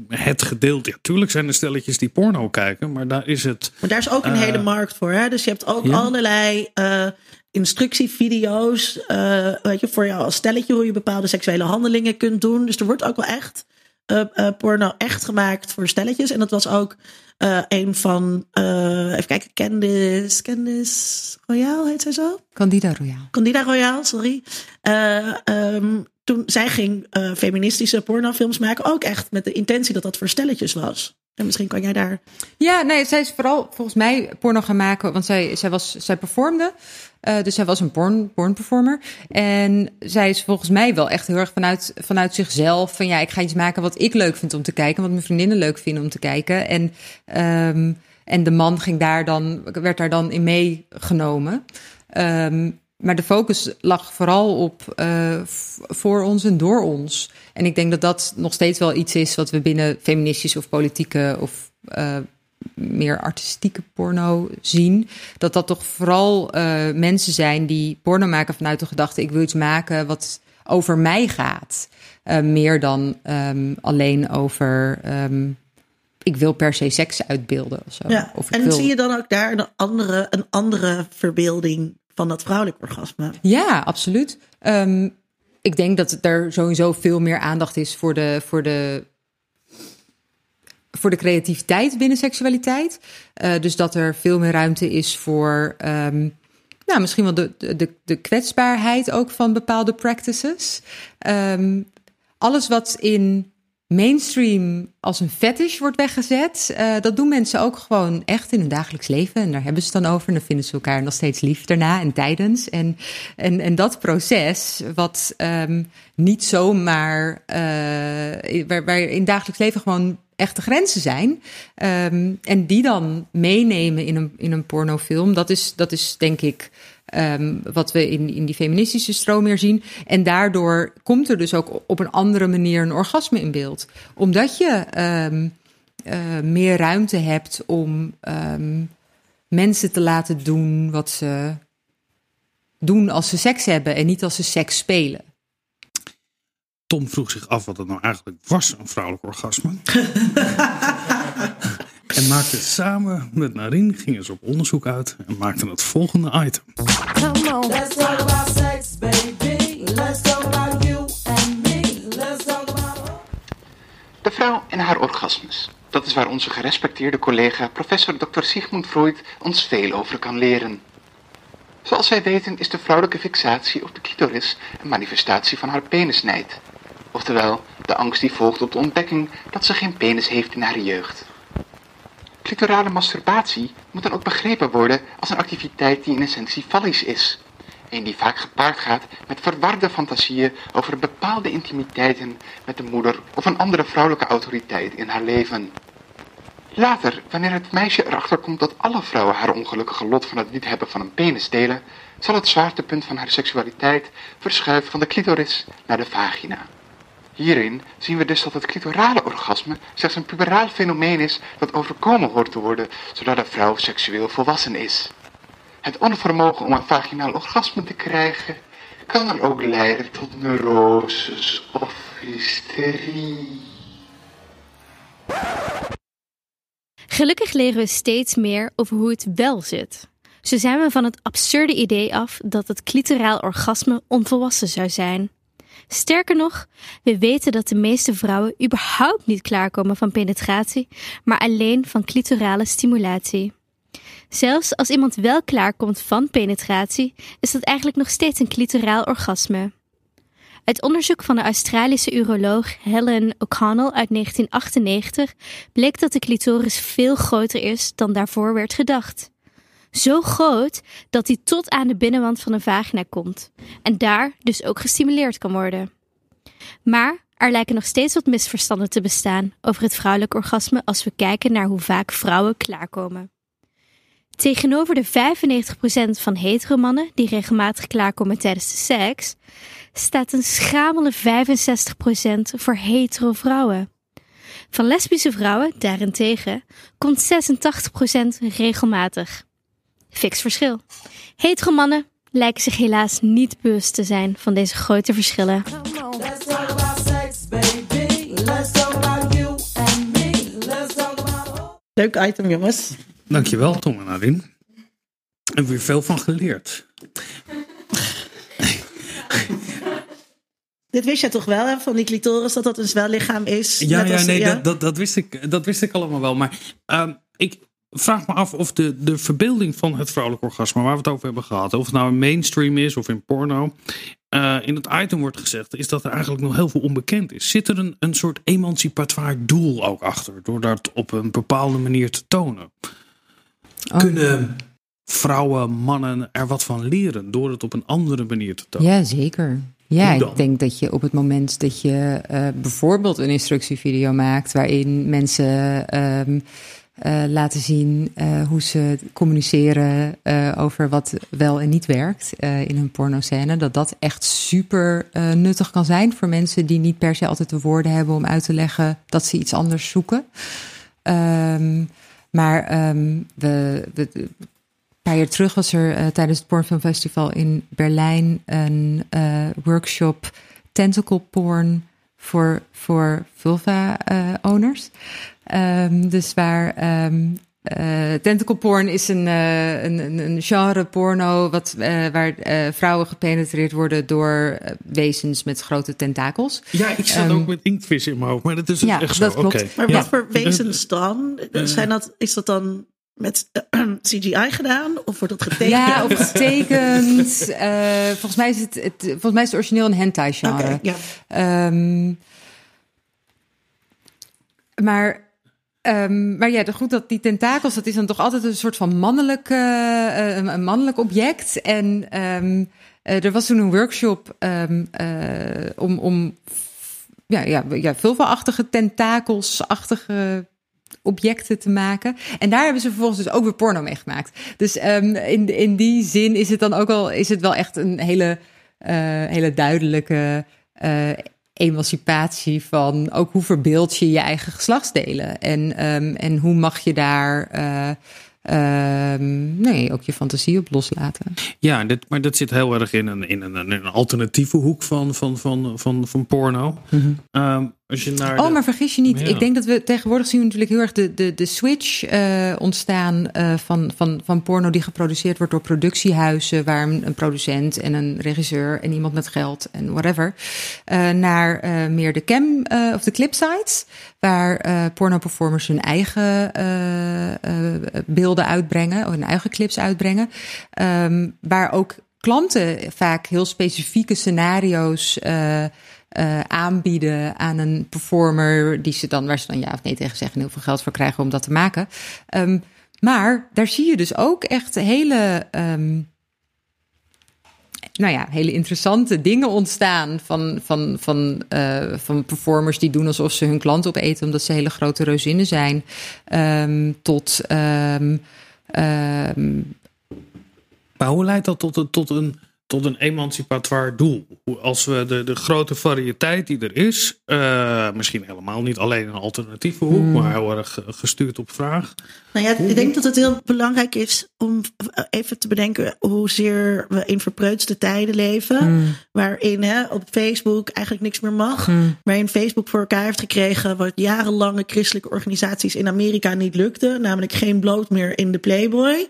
het gedeelte. Ja, tuurlijk zijn er stelletjes die porno kijken, maar daar is het. Maar daar is ook een Eh, hele markt voor. Hè? Dus je hebt ook ja. allerlei eh, instructievideo's. eh, weet je, voor jou als stelletje hoe je bepaalde seksuele handelingen kunt doen. Dus er wordt ook wel echt eh, eh, porno echt gemaakt voor stelletjes. En dat was ook een van, even kijken, Candice, Candice Royale heet zij zo? Candida Royale. Candida Royale, sorry. Eh, ehm, toen zij ging feministische pornofilms maken, ook echt met de intentie dat dat voor stelletjes was. En misschien kan jij daar. Ja, nee, zij is vooral volgens mij porno gaan maken, want zij, zij, was, zij performde. Eh, dus zij was een porn, performer. En zij is volgens mij wel echt heel erg vanuit, vanuit zichzelf. Van ja, ik ga iets maken wat ik leuk vind om te kijken. Wat mijn vriendinnen leuk vinden om te kijken. En, ehm, en de man ging daar dan, werd daar dan in meegenomen. Ehm, maar de focus lag vooral op eh, voor ons en door ons. En ik denk dat dat nog steeds wel iets is wat we binnen feministische of politieke of eh, meer artistieke porno zien. Dat dat toch vooral eh, mensen zijn die porno maken vanuit de gedachte: ik wil iets maken wat over mij gaat. Eh, meer dan ehm, alleen over. ehm, ik wil per se seks uitbeelden of zo. Ja. Of ik En wil... zie je dan ook daar een andere, een andere verbeelding van dat vrouwelijk orgasme? Ja, absoluut. Ehm, ik denk dat er sowieso veel meer aandacht is voor de, voor de, voor de creativiteit binnen seksualiteit. Eh, dus dat er veel meer ruimte is voor. ehm, nou, misschien wel de, de, de kwetsbaarheid ook van bepaalde practices. Ehm, alles wat in mainstream als een fetish wordt weggezet, eh, dat doen mensen ook gewoon echt in hun dagelijks leven. En daar hebben ze dan over. En dan vinden ze elkaar nog steeds lief daarna en tijdens. En, en, en dat proces, wat ehm, niet zomaar, eh, waar, waar in dagelijks leven gewoon echte grenzen zijn. Ehm, en die dan meenemen in een, in een pornofilm. Dat is, dat is denk ik um, wat we in, in die feministische stroom meer zien. En daardoor komt er dus ook op een andere manier een orgasme in beeld. Omdat je um, uh, meer ruimte hebt om mensen te laten doen wat ze doen als ze seks hebben en niet als ze seks spelen. Tom vroeg zich af wat het nou eigenlijk was, een vrouwelijk orgasme. en maakte samen met Narine, gingen ze op onderzoek uit en maakten het volgende item. Come on. Let's talk about sex, baby. Let's talk about you and me. Let's talk about... De vrouw en haar orgasmes. Dat is waar onze gerespecteerde collega professor Dr. Sigmund Freud ons veel over kan leren. Zoals wij weten is de vrouwelijke fixatie op de clitoris een manifestatie van haar penisnijd. Oftewel, de angst die volgt op de ontdekking dat ze geen penis heeft in haar jeugd. Clitorale masturbatie moet dan ook begrepen worden als een activiteit die in essentie fallisch is. Een die vaak gepaard gaat met verwarde fantasieën over bepaalde intimiteiten met de moeder of een andere vrouwelijke autoriteit in haar leven. Later, wanneer het meisje erachter komt dat alle vrouwen haar ongelukkige lot van het niet hebben van een penis delen, zal het zwaartepunt van haar seksualiteit verschuiven van de clitoris naar de vagina. Hierin zien we dus dat het clitorale orgasme slechts een puberaal fenomeen is dat overkomen hoort te worden, zodat de vrouw seksueel volwassen is. Het onvermogen om een vaginaal orgasme te krijgen kan er ook leiden tot neuroses of hysterie. Gelukkig leren we steeds meer over hoe het wel zit. Zo zijn we van het absurde idee af dat het clitoraal orgasme onvolwassen zou zijn. Sterker nog, we weten dat de meeste vrouwen überhaupt niet klaarkomen van penetratie, maar alleen van clitorale stimulatie. Zelfs als iemand wel klaarkomt van penetratie, is dat eigenlijk nog steeds een clitoraal orgasme. Uit onderzoek van de Australische uroloog Helen O'Connell uit 1998 bleek dat de clitoris veel groter is dan daarvoor werd gedacht. Zo groot dat hij tot aan de binnenwand van een vagina komt en daar dus ook gestimuleerd kan worden. Maar er lijken nog steeds wat misverstanden te bestaan over het vrouwelijk orgasme als we kijken naar hoe vaak vrouwen klaarkomen. Tegenover de 95% van heteromannen die regelmatig klaarkomen tijdens de seks, staat een schamele 65% voor hetero vrouwen. Van lesbische vrouwen, daarentegen, komt 86% regelmatig. Fix verschil. Hetero mannen lijken zich helaas niet bewust te zijn van deze grote verschillen. Leuk item, jongens. Dankjewel, Tom en Arin. En weer veel van geleerd. Dit wist je toch wel, hè, van die clitoris, dat dat een zwellichaam is? Ja, ja nee, Dat, dat, dat, wist ik, dat wist ik allemaal wel. Maar uh, ik vraag me af of de, de verbeelding van het vrouwelijk orgasme, waar we het over hebben gehad, of het nou een mainstream is of in porno, uh, in het item wordt gezegd, is dat er eigenlijk nog heel veel onbekend is. Zit er een, een soort emancipatoire doel ook achter, door dat op een bepaalde manier te tonen? Oh. Kunnen vrouwen, mannen er wat van leren door het op een andere manier te tonen? Ja, zeker. Ja, ik denk dat je op het moment dat je uh, bijvoorbeeld een instructievideo maakt waarin mensen uh, uh, laten zien hoe ze communiceren over wat wel en niet werkt in een pornoscène, dat dat echt super nuttig kan zijn voor mensen die niet per se altijd de woorden hebben om uit te leggen dat ze iets anders zoeken. Um, maar um, we, we, paar jaar terug was er tijdens het Pornfilmfestival in Berlijn een workshop tentacle porn voor, voor vulva-owners. Um, dus waar um, tentacle porn is een, een, een, genre porno wat, waar vrouwen gepenetreerd worden door wezens met grote tentakels. Ja, ik zat ook met inktvis in mijn hoofd, maar dat is ja, echt zo. Dat klopt. Okay. Maar wat voor wezens dan? Zijn dat, is dat dan met uh, CGI gedaan? Of wordt dat getekend? Ja, of getekend. uh, volgens, mij is het, het, volgens mij is het origineel een hentai genre. Okay, ja. Um, maar, um, maar ja, goed dat die tentakels, dat is dan toch altijd een soort van mannelijk, uh, een mannelijk object. En um, er was toen een workshop om, om ja, ja, ja, vulva-achtige tentakelsachtige objecten te maken. En daar hebben ze vervolgens dus ook weer porno mee gemaakt. Dus in, in die zin is het dan ook al is het wel echt een hele, hele duidelijke emancipatie van ook hoe verbeeld je je eigen geslachtsdelen en, um, en hoe mag je daar uh, Um, nee, ook je fantasie op loslaten. Ja, dit, maar dat zit heel erg in een, in een, in een alternatieve hoek van, van, van, van, van porno. Mm -hmm. um, als je naar oh, maar vergis je niet. Ja. Ik denk dat we tegenwoordig zien we natuurlijk heel erg de, de, de switch uh, ontstaan uh, van, van, van porno die geproduceerd wordt door productiehuizen, waar een, een producent en een regisseur en iemand met geld en whatever, uh, naar meer de cam of de clipsites, waar porno-performers hun eigen beelden uitbrengen, of hun eigen clips uitbrengen, um, waar ook klanten vaak heel specifieke scenario's uh, aanbieden aan een performer, die ze dan, waar ze dan ja of nee tegen zeggen en heel veel geld voor krijgen om dat te maken. Um, maar daar zie je dus ook echt hele, um, nou ja, hele interessante dingen ontstaan van, van, van, uh, van performers die doen alsof ze hun klant opeten omdat ze hele grote reuzinnen zijn, um, tot. Maar hoe leidt dat tot, tot een tot een emancipatoire doel. Als we de, de grote variëteit die er is, uh, misschien helemaal niet alleen een alternatieve hoek, mm. maar heel erg gestuurd op vraag. Nou ja, ik denk dat het heel belangrijk is om even te bedenken hoezeer we in verpreutste tijden leven. Mm. Waarin hè, op Facebook eigenlijk niks meer mag. Mm. Waarin Facebook voor elkaar heeft gekregen wat jarenlange christelijke organisaties in Amerika niet lukte. Namelijk geen bloot meer in de Playboy.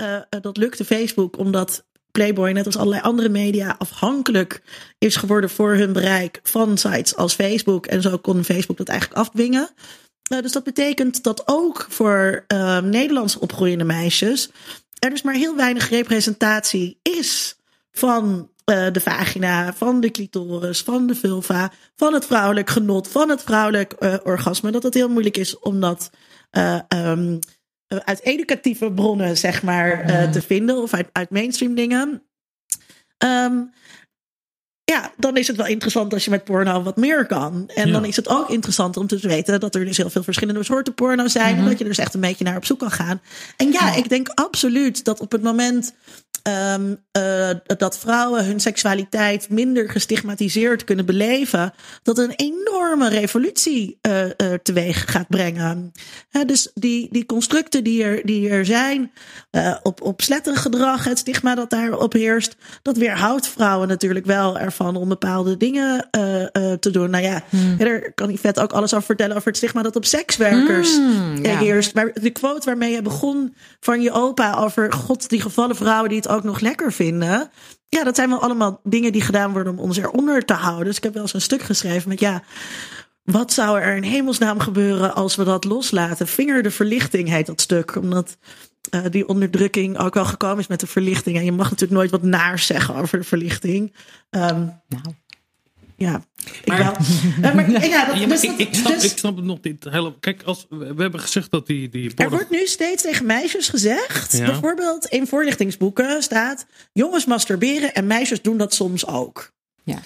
Uh, dat lukte Facebook omdat Playboy, net als allerlei andere media, afhankelijk is geworden voor hun bereik van sites als Facebook. En zo kon Facebook dat eigenlijk afdwingen. Uh, dus dat betekent dat ook voor uh, Nederlands opgroeiende meisjes er dus maar heel weinig representatie is van uh, de vagina, van de clitoris, van de vulva, van het vrouwelijk genot, van het vrouwelijk orgasme. Dat het heel moeilijk is om dat eh, uit educatieve bronnen, zeg maar, uh, te vinden. Of uit, uit mainstream dingen. Um, ja, dan is het wel interessant als je met porno wat meer kan. En ja. dan is het ook interessant om te weten dat er dus heel veel verschillende soorten porno zijn. Mm -hmm. En dat je er dus echt een beetje naar op zoek kan gaan. En ja, ik denk absoluut dat op het moment um, uh, dat vrouwen hun seksualiteit minder gestigmatiseerd kunnen beleven, dat een enorme revolutie uh, uh, teweeg gaat brengen. He, dus die, die constructen die er, die er zijn, op, op slettengedrag, het stigma dat daarop heerst, dat weerhoudt vrouwen natuurlijk wel ervan om bepaalde dingen te doen. Nou ja, hmm. er kan vet ook alles over vertellen over het stigma dat op sekswerkers hmm, ja. heerst. Maar de quote waarmee je begon van je opa over god, die gevallen vrouwen die het ook nog lekker vinden. Ja, dat zijn wel allemaal dingen die gedaan worden om ons eronder te houden. Dus ik heb wel eens een stuk geschreven met ja. Wat zou er in hemelsnaam gebeuren als we dat loslaten? Vinger de verlichting heet dat stuk. Omdat uh, die onderdrukking ook wel gekomen is met de verlichting. En je mag natuurlijk nooit wat naars zeggen over de verlichting. Um, nou. Ja, maar, ik wel. maar, ja, dat, ja, dus ik, ik, snap, dus, ik snap het nog niet helemaal. Kijk, als, we hebben gezegd dat die... die er wordt nu steeds tegen meisjes gezegd. Ja. Bijvoorbeeld in voorlichtingsboeken staat... jongens masturberen en meisjes doen dat soms ook. Ja.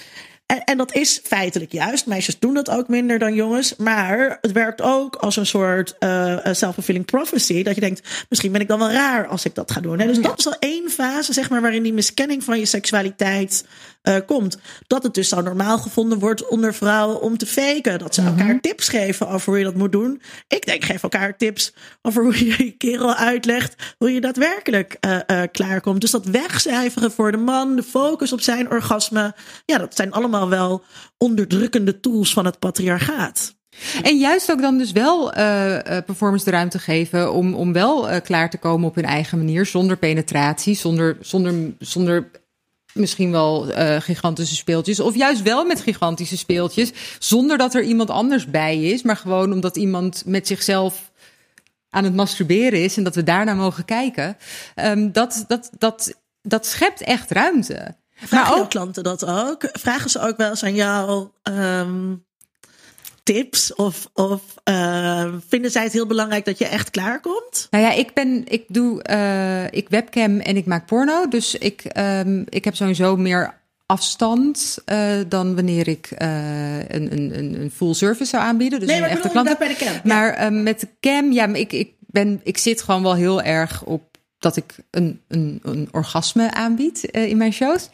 En, en, dat is feitelijk juist. Meisjes doen dat ook minder dan jongens. Maar het werkt ook als een soort uh, self-fulfilling prophecy. Dat je denkt, misschien ben ik dan wel raar als ik dat ga doen. En dus dat is al één fase, zeg maar, waarin die miskenning van je seksualiteit uh, komt. Dat het dus zo normaal gevonden wordt onder vrouwen om te faken. Dat ze mm -hmm. elkaar tips geven over hoe je dat moet doen. Ik denk, geef elkaar tips over hoe je je kerel uitlegt. Hoe je daadwerkelijk uh, uh, klaarkomt. Dus dat wegcijferen voor de man, de focus op zijn orgasme. Ja, dat zijn allemaal wel onderdrukkende tools van het patriarchaat. En juist ook dan dus wel uh, performance de ruimte geven om, om wel uh, klaar te komen op hun eigen manier, zonder penetratie, zonder, zonder, zonder misschien wel uh, gigantische speeltjes. Of juist wel met gigantische speeltjes. Zonder dat er iemand anders bij is. Maar gewoon omdat iemand met zichzelf aan het masturberen is. En dat we daarna mogen kijken. Um, dat, dat, dat, dat schept echt ruimte. Vragen maar ook klanten dat ook? Vragen ze ook wel eens aan jou? Um, tips? Of, of uh, vinden zij het heel belangrijk dat je echt klaarkomt? Nou ja, ik ben, ik doe, uh, ik webcam en ik maak porno. Dus ik, um, ik heb sowieso meer afstand uh, dan wanneer ik een, een, een full service zou aanbieden. Dus nee, maar een echte klant. bij de cam. Maar met de cam, ja, ik, ik, ben, ik zit gewoon wel heel erg op dat ik een, een, een orgasme aanbied in mijn shows.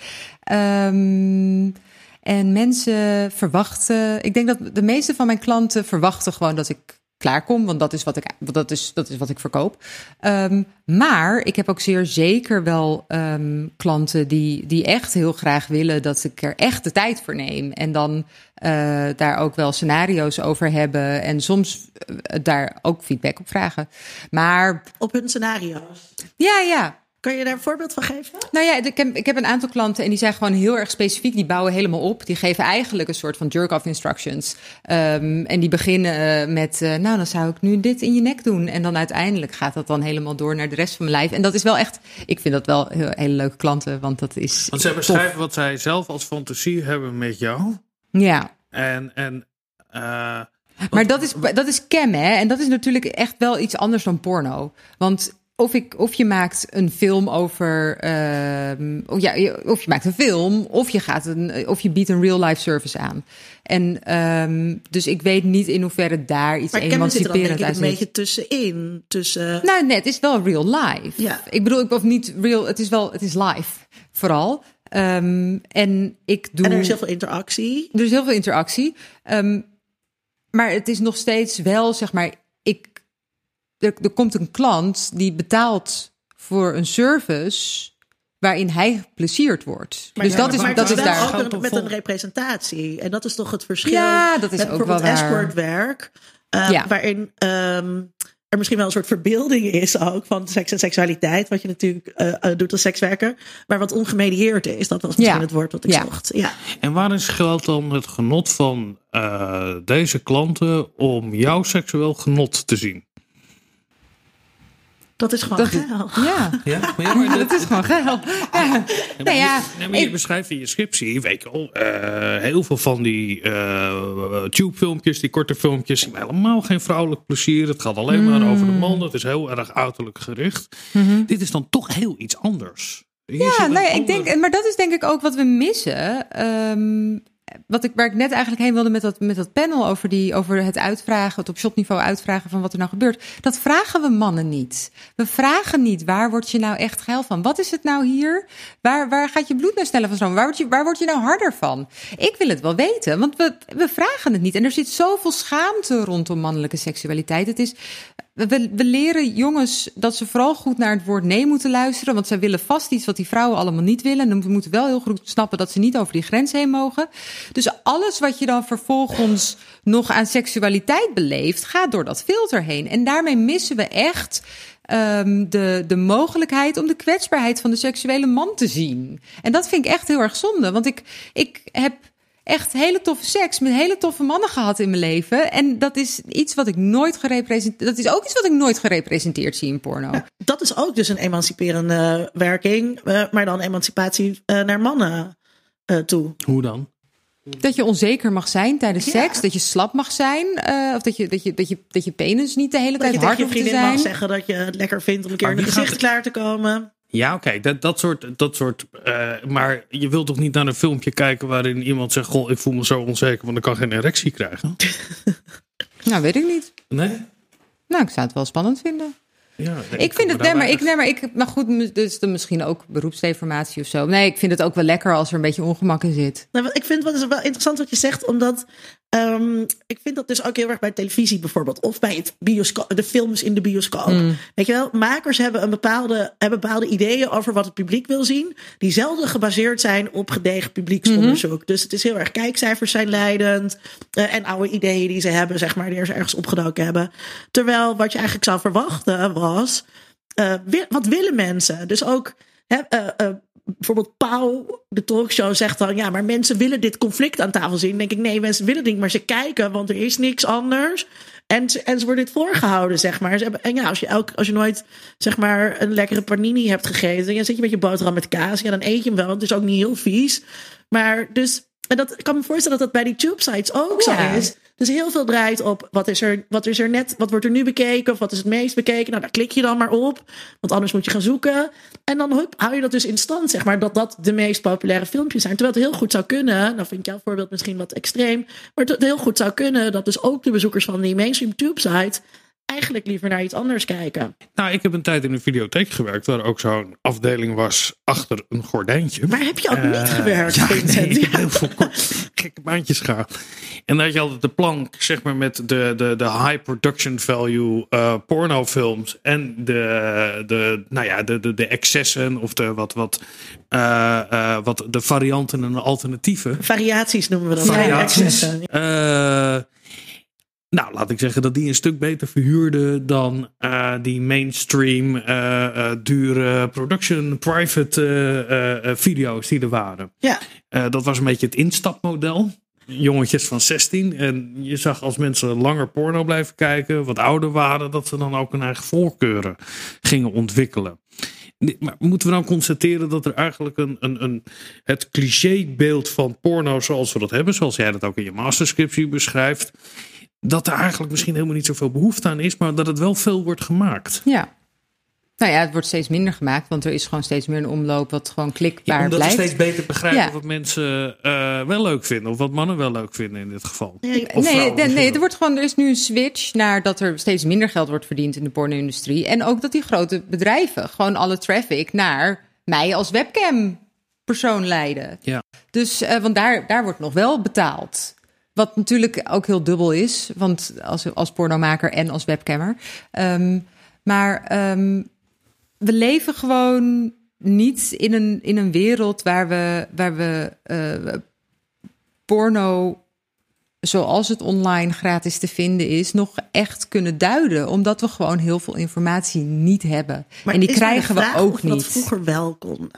Um, en mensen verwachten, ik denk dat de meeste van mijn klanten verwachten gewoon dat ik klaarkom, want dat is wat ik, dat is, dat is wat ik verkoop. Um, maar ik heb ook zeer zeker wel um, klanten die, die echt heel graag willen dat ik er echt de tijd voor neem. En dan uh, daar ook wel scenario's over hebben en soms uh, daar ook feedback op vragen. Maar. Op hun scenario's? Ja, ja. Kan je daar een voorbeeld van geven? Nou ja, ik heb, ik heb een aantal klanten en die zijn gewoon heel erg specifiek. Die bouwen helemaal op. Die geven eigenlijk een soort van jerk-off instructions. Um, en die beginnen uh, met, uh, nou dan zou ik nu dit in je nek doen. En dan uiteindelijk gaat dat dan helemaal door naar de rest van mijn lijf. En dat is wel echt, ik vind dat wel heel, hele leuke klanten, want dat is Want zij beschrijven wat zij zelf als fantasie hebben met jou. Ja. En, en uh, maar dat is, dat is cam, hè? En dat is natuurlijk echt wel iets anders dan porno. Want of, ik, of je maakt een film over. Uh, of, ja, of je maakt een film, of je, gaat een, of je biedt een real-life service aan. En um, dus ik weet niet in hoeverre daar iets maar emanciperend uit is. een beetje tussenin. Tussen... Nou, nee, het is wel real life. Ja. Ik bedoel, ik of niet real, het is wel, het is live vooral. Um, en ik doe. En er is heel veel interactie. Er is heel veel interactie. Um, maar het is nog steeds wel, zeg maar, er, er komt een klant die betaalt voor een service waarin hij geplezierd wordt. Maar dus ja, dat is, maar dat is daar ook een, met een representatie. En dat is toch het verschil ja, dat is met ook bijvoorbeeld wel waar. escortwerk. Uh, ja. Waarin um, er misschien wel een soort verbeelding is ook van seks en seksualiteit. Wat je natuurlijk uh, uh, doet als sekswerker. Maar wat ongemedieerd is. Dat was misschien ja. het woord wat ik Ja. zocht. Ja. En waarin schuilt dan het genot van uh, deze klanten om jouw seksueel genot te zien? Dat is gewoon Dat- geil. Ja, Ja, maar, ja, maar dat is gewoon geil. Ja. Ja, Nou ja, je, nee, maar je ik- beschrijft in je scriptie, weet je wel, eh, heel veel van die eh tube-filmpjes, die korte filmpjes, helemaal geen vrouwelijk plezier. Het gaat alleen maar over de man. Het is heel erg uiterlijk gericht. Dit is dan toch heel iets anders. Hier Mhm. Ja, nou ja, ik denk, maar dat is denk ik ook wat we missen. Ehm, wat ik, waar ik net eigenlijk heen wilde met dat, met dat panel over, die, over het uitvragen, het op shotniveau uitvragen van wat er nou gebeurt. Dat vragen we mannen niet. We vragen niet, waar word je nou echt geil van? Wat is het nou hier? Waar, waar gaat je bloed nou sneller van stromen? Waar word, je, waar word je nou harder van? Ik wil het wel weten, want we, we vragen het niet. En er zit zoveel schaamte rondom mannelijke seksualiteit. Het is, we, leren jongens dat ze vooral goed naar het woord nee moeten luisteren. Want zij willen vast iets wat die vrouwen allemaal niet willen. En we moeten wel heel goed snappen dat ze niet over die grens heen mogen. Dus alles wat je dan vervolgens nog aan seksualiteit beleeft, gaat door dat filter heen. En daarmee missen we echt. ehm, de, de mogelijkheid om de kwetsbaarheid van de seksuele man te zien. En dat vind ik echt heel erg zonde. Want ik, ik heb echt hele toffe seks met hele toffe mannen gehad in mijn leven. En dat is iets wat ik nooit gerepresenteerd. Dat is ook iets wat ik nooit gerepresenteerd zie in porno. Dat is ook dus een emanciperende werking. eh, maar dan emancipatie eh, naar mannen eh, toe. Hoe dan? Dat je onzeker mag zijn tijdens Ja. seks. Dat je slap mag zijn. eh, of dat je, dat, je, dat, je, dat je penis niet de hele Dat tijd je hard je hoeft te vriendin zijn. mag zeggen dat je het lekker vindt om een keer in gaat gezicht klaar te komen. Ja, oké, dat, dat soort. Dat soort eh, maar je wilt toch niet naar een filmpje kijken waarin iemand zegt: Goh, ik voel me zo onzeker, want ik kan geen erectie krijgen? Nou, weet ik niet. Nee? Nou, ik zou het wel spannend vinden. Ja, Ik vind het, nee, maar ik, nee, maar ik, maar goed, dus dan misschien ook beroepsdeformatie of zo. Nee, ik vind het ook wel lekker als er een beetje ongemak in zit. Nou, ik vind wat is wel interessant wat je zegt, omdat ehm, ik vind dat dus ook heel erg bij televisie bijvoorbeeld, of bij het bioscoop, de films in de bioscoop. Mm. Weet je wel, makers hebben een bepaalde, hebben bepaalde ideeën over wat het publiek wil zien, die zelden gebaseerd zijn op gedegen publieksonderzoek. Mhm. Dus het is heel erg kijkcijfers zijn leidend eh, en oude ideeën die ze hebben, zeg maar, die ze ergens opgedoken hebben. Terwijl wat je eigenlijk zou verwachten was, eh, wat willen mensen? Dus ook eh, bijvoorbeeld Pauw, de talkshow, zegt dan: ja, maar mensen willen dit conflict aan tafel zien. Denk ik: nee, mensen willen het niet, maar ze kijken, want er is niks anders. En ze, en ze worden dit voorgehouden, zeg maar. En ja, als je, elk, als je nooit zeg maar een lekkere panini hebt gegeten, dan zit je met je boterham met kaas. Ja, dan eet je hem wel. Het is ook niet heel vies. Maar dus En dat, ik kan me voorstellen dat dat bij die tube sites ook Ja. zo is. Dus heel veel draait op wat is, er, wat is er net, wat wordt er nu bekeken of wat is het meest bekeken. Nou, daar klik je dan maar op, want anders moet je gaan zoeken. En dan hup, hou je dat dus in stand, zeg maar, dat dat de meest populaire filmpjes zijn. Terwijl het heel goed zou kunnen, nou vind ik jouw voorbeeld misschien wat extreem, maar het heel goed zou kunnen dat dus ook de bezoekers van die mainstream tube site eigenlijk liever naar iets anders kijken. Nou, ik heb een tijd in een videotheek gewerkt waar ook zo'n afdeling was achter een gordijntje. Maar heb je ook niet Eh, gewerkt, Ja, Vincent? nee, ik heb Ja. heel veel kort, gekke baantjes gehad. En dan had je altijd de plank, zeg maar, met de, de, de high production value eh, pornofilms. En de, de, nou ja, de, de, de excessen of de, wat, wat, eh, eh, wat de varianten en de alternatieven. Variaties noemen we dat. Variaties. Excessen. Nou, laat ik zeggen dat die een stuk beter verhuurden dan eh, die mainstream eh, eh, dure production private video's die er waren. Ja. Dat was een beetje het instapmodel. Jongetjes van 16. En je zag als mensen langer porno blijven kijken, wat ouder waren, dat ze dan ook hun eigen voorkeuren gingen ontwikkelen. Maar moeten we dan constateren dat er eigenlijk een, een, een, het clichébeeld van porno zoals we dat hebben, zoals jij dat ook in je masterscriptie beschrijft, dat er eigenlijk misschien helemaal niet zoveel behoefte aan is, maar dat het wel veel wordt gemaakt. Ja. Nou ja, het wordt steeds minder gemaakt, want er is gewoon steeds meer een omloop wat gewoon klikbaar Ja, omdat blijft. we steeds beter begrijpen Ja. wat mensen eh, wel leuk vinden, of wat mannen wel leuk vinden in dit geval. Nee, Of Nee, nee, er, wordt gewoon, er is nu een switch naar dat er steeds minder geld wordt verdiend in de porno-industrie. En ook dat die grote bedrijven gewoon alle traffic naar mij als webcam-persoon leiden. Ja. Dus, eh, want daar, daar wordt nog wel betaald. Wat natuurlijk ook heel dubbel is, want als, als pornomaker en als webcammer. Ehm, maar ehm, we leven gewoon niet in een, in een wereld waar we, waar we eh, porno zoals het online gratis te vinden is, nog echt kunnen duiden. Omdat we gewoon heel veel informatie niet hebben. Maar en die krijgen we ook of we dat niet. vroeger wel konden.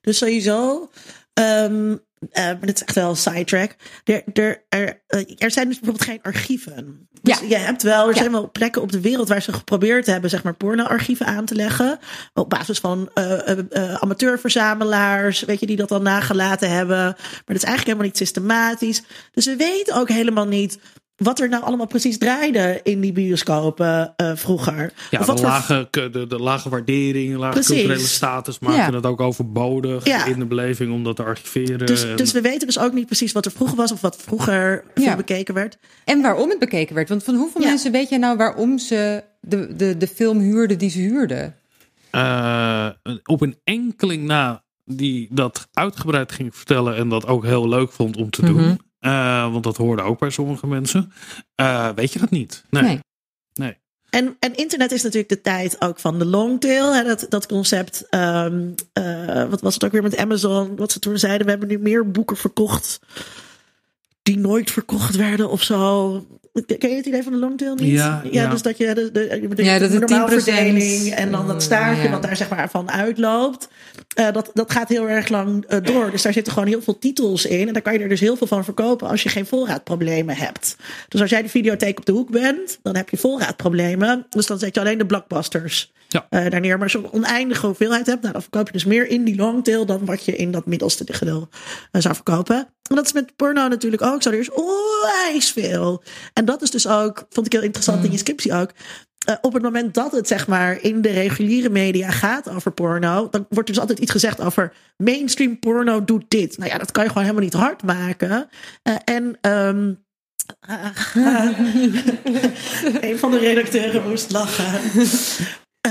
Dus sowieso, ehm, eh, maar dit is echt wel een sidetrack. Er, er, er, eh, er zijn dus bijvoorbeeld geen archieven. Dus Ja. je hebt wel, er Ja. zijn wel plekken op de wereld waar ze geprobeerd hebben, zeg maar, pornoarchieven aan te leggen. Op basis van eh, eh, amateurverzamelaars, weet je, die dat dan nagelaten hebben. Maar dat is eigenlijk helemaal niet systematisch. Dus we weten ook helemaal niet wat er nou allemaal precies draaide in die bioscopen eh, vroeger. Ja, Of de wat voor lage, de, de lage waardering, lage Precies. culturele status Ja. het ook overbodig Ja. in de beleving om dat te archiveren. Dus, En- dus we weten dus ook niet precies wat er vroeger was of wat vroeger veel Ja. bekeken werd. En waarom het bekeken werd. Want van hoeveel Ja. mensen weet je nou waarom ze de, de, de film huurden die ze huurden? eh, op een enkeling na die dat uitgebreid ging vertellen en dat ook heel leuk vond om te doen. Eh, want dat hoorde ook bij sommige mensen. eh, weet je dat niet? Nee. Nee. nee. En, en internet is natuurlijk de tijd ook van de longtail. Hè, dat, dat concept, ehm, eh, wat was het ook weer met Amazon? Wat ze toen zeiden, we hebben nu meer boeken verkocht die nooit verkocht werden of zo. Ken je het idee van de longtail niet? Ja, ja. dus dat je de, de, de, Ja, dat de het normaalverdeling 10% en dan dat staartje ja. wat daar zeg maar van uitloopt. Eh, dat, dat gaat heel erg lang eh, door. Dus daar zitten gewoon heel veel titels in. En daar kan je er dus heel veel van verkopen als je geen voorraadproblemen hebt. Dus als jij de videotheek op de hoek bent, dan heb je voorraadproblemen. Dus dan zet je alleen de blockbusters Ja. eh, daar neer. Maar als je een oneindige hoeveelheid hebt, nou, dan verkoop je dus meer in die longtail dan wat je in dat middelste gedeelte eh, zou verkopen. En dat is met porno natuurlijk ook zo. Er is onwijs veel. En dat is dus ook, vond ik heel interessant in je scriptie ook. eh, op het moment dat het zeg maar in de reguliere media gaat over porno, dan wordt er dus altijd iets gezegd over mainstream porno doet dit. Nou ja, dat kan je gewoon helemaal niet hard maken. En ehm, een van de redacteuren moest lachen.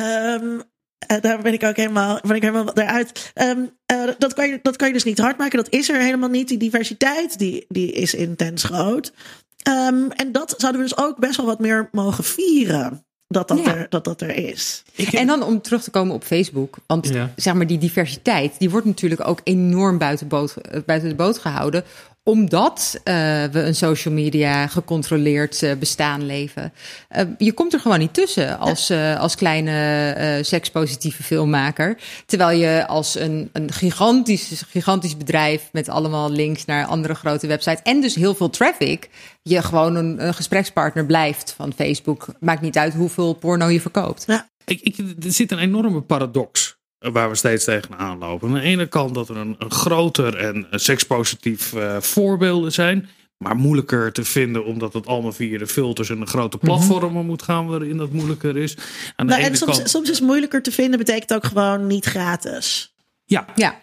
Ehm, eh, daar ben ik ook helemaal, ben ik helemaal eruit. Ehm, eh, dat, kan je, dat kan je dus niet hard maken. Dat is er helemaal niet. Die diversiteit die, die is intens groot. Ehm, en dat zouden we dus ook best wel wat meer mogen vieren. Dat dat, Ja. er, dat, dat er is. En dan om terug te komen op Facebook. Want Ja. zeg maar, die diversiteit, die wordt natuurlijk ook enorm buiten, boot, eh, buiten de boot gehouden. Omdat eh, we een social media gecontroleerd eh, bestaan leven. Eh, je komt er gewoon niet tussen als, eh, als kleine eh, sekspositieve filmmaker. Terwijl je als een, een gigantisch, gigantisch bedrijf met allemaal links naar andere grote websites. En dus heel veel traffic. Je gewoon een, een gesprekspartner blijft van Facebook. Maakt niet uit hoeveel porno je verkoopt. Ja. Ik, ik, er zit een enorme paradox waar we steeds tegenaan lopen. Aan de ene kant dat er een, een groter en sekspositief uh, voorbeelden zijn. Maar moeilijker te vinden, omdat het allemaal via de filters en de grote platformen moet gaan, waarin dat moeilijker is. Aan de Nou, ene en soms, kant, soms is moeilijker te vinden, betekent ook gewoon niet gratis. ja, Ja,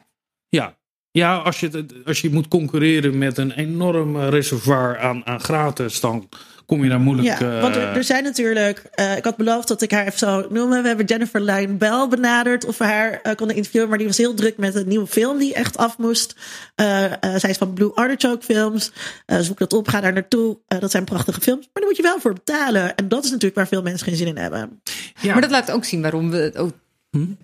ja. Ja, als je, het- als je moet concurreren met een enorm eh, reservoir aan, aan gratis, dan kom je daar moeilijk. Ja, want er, eh, er zijn natuurlijk. eh, ik had beloofd dat ik haar even zou noemen. We hebben Jennifer Lyon Bell benaderd of we haar eh, konden interviewen. Maar die was heel druk met een nieuwe film die echt af moest. Eh, eh, zij is van Blue Artichoke Films. Eh, zoek dat op, ga daar naartoe. Eh, dat zijn prachtige films. Maar daar moet je wel voor betalen. En dat is natuurlijk waar veel mensen geen zin in hebben. ja. maar dat laat ook zien waarom we het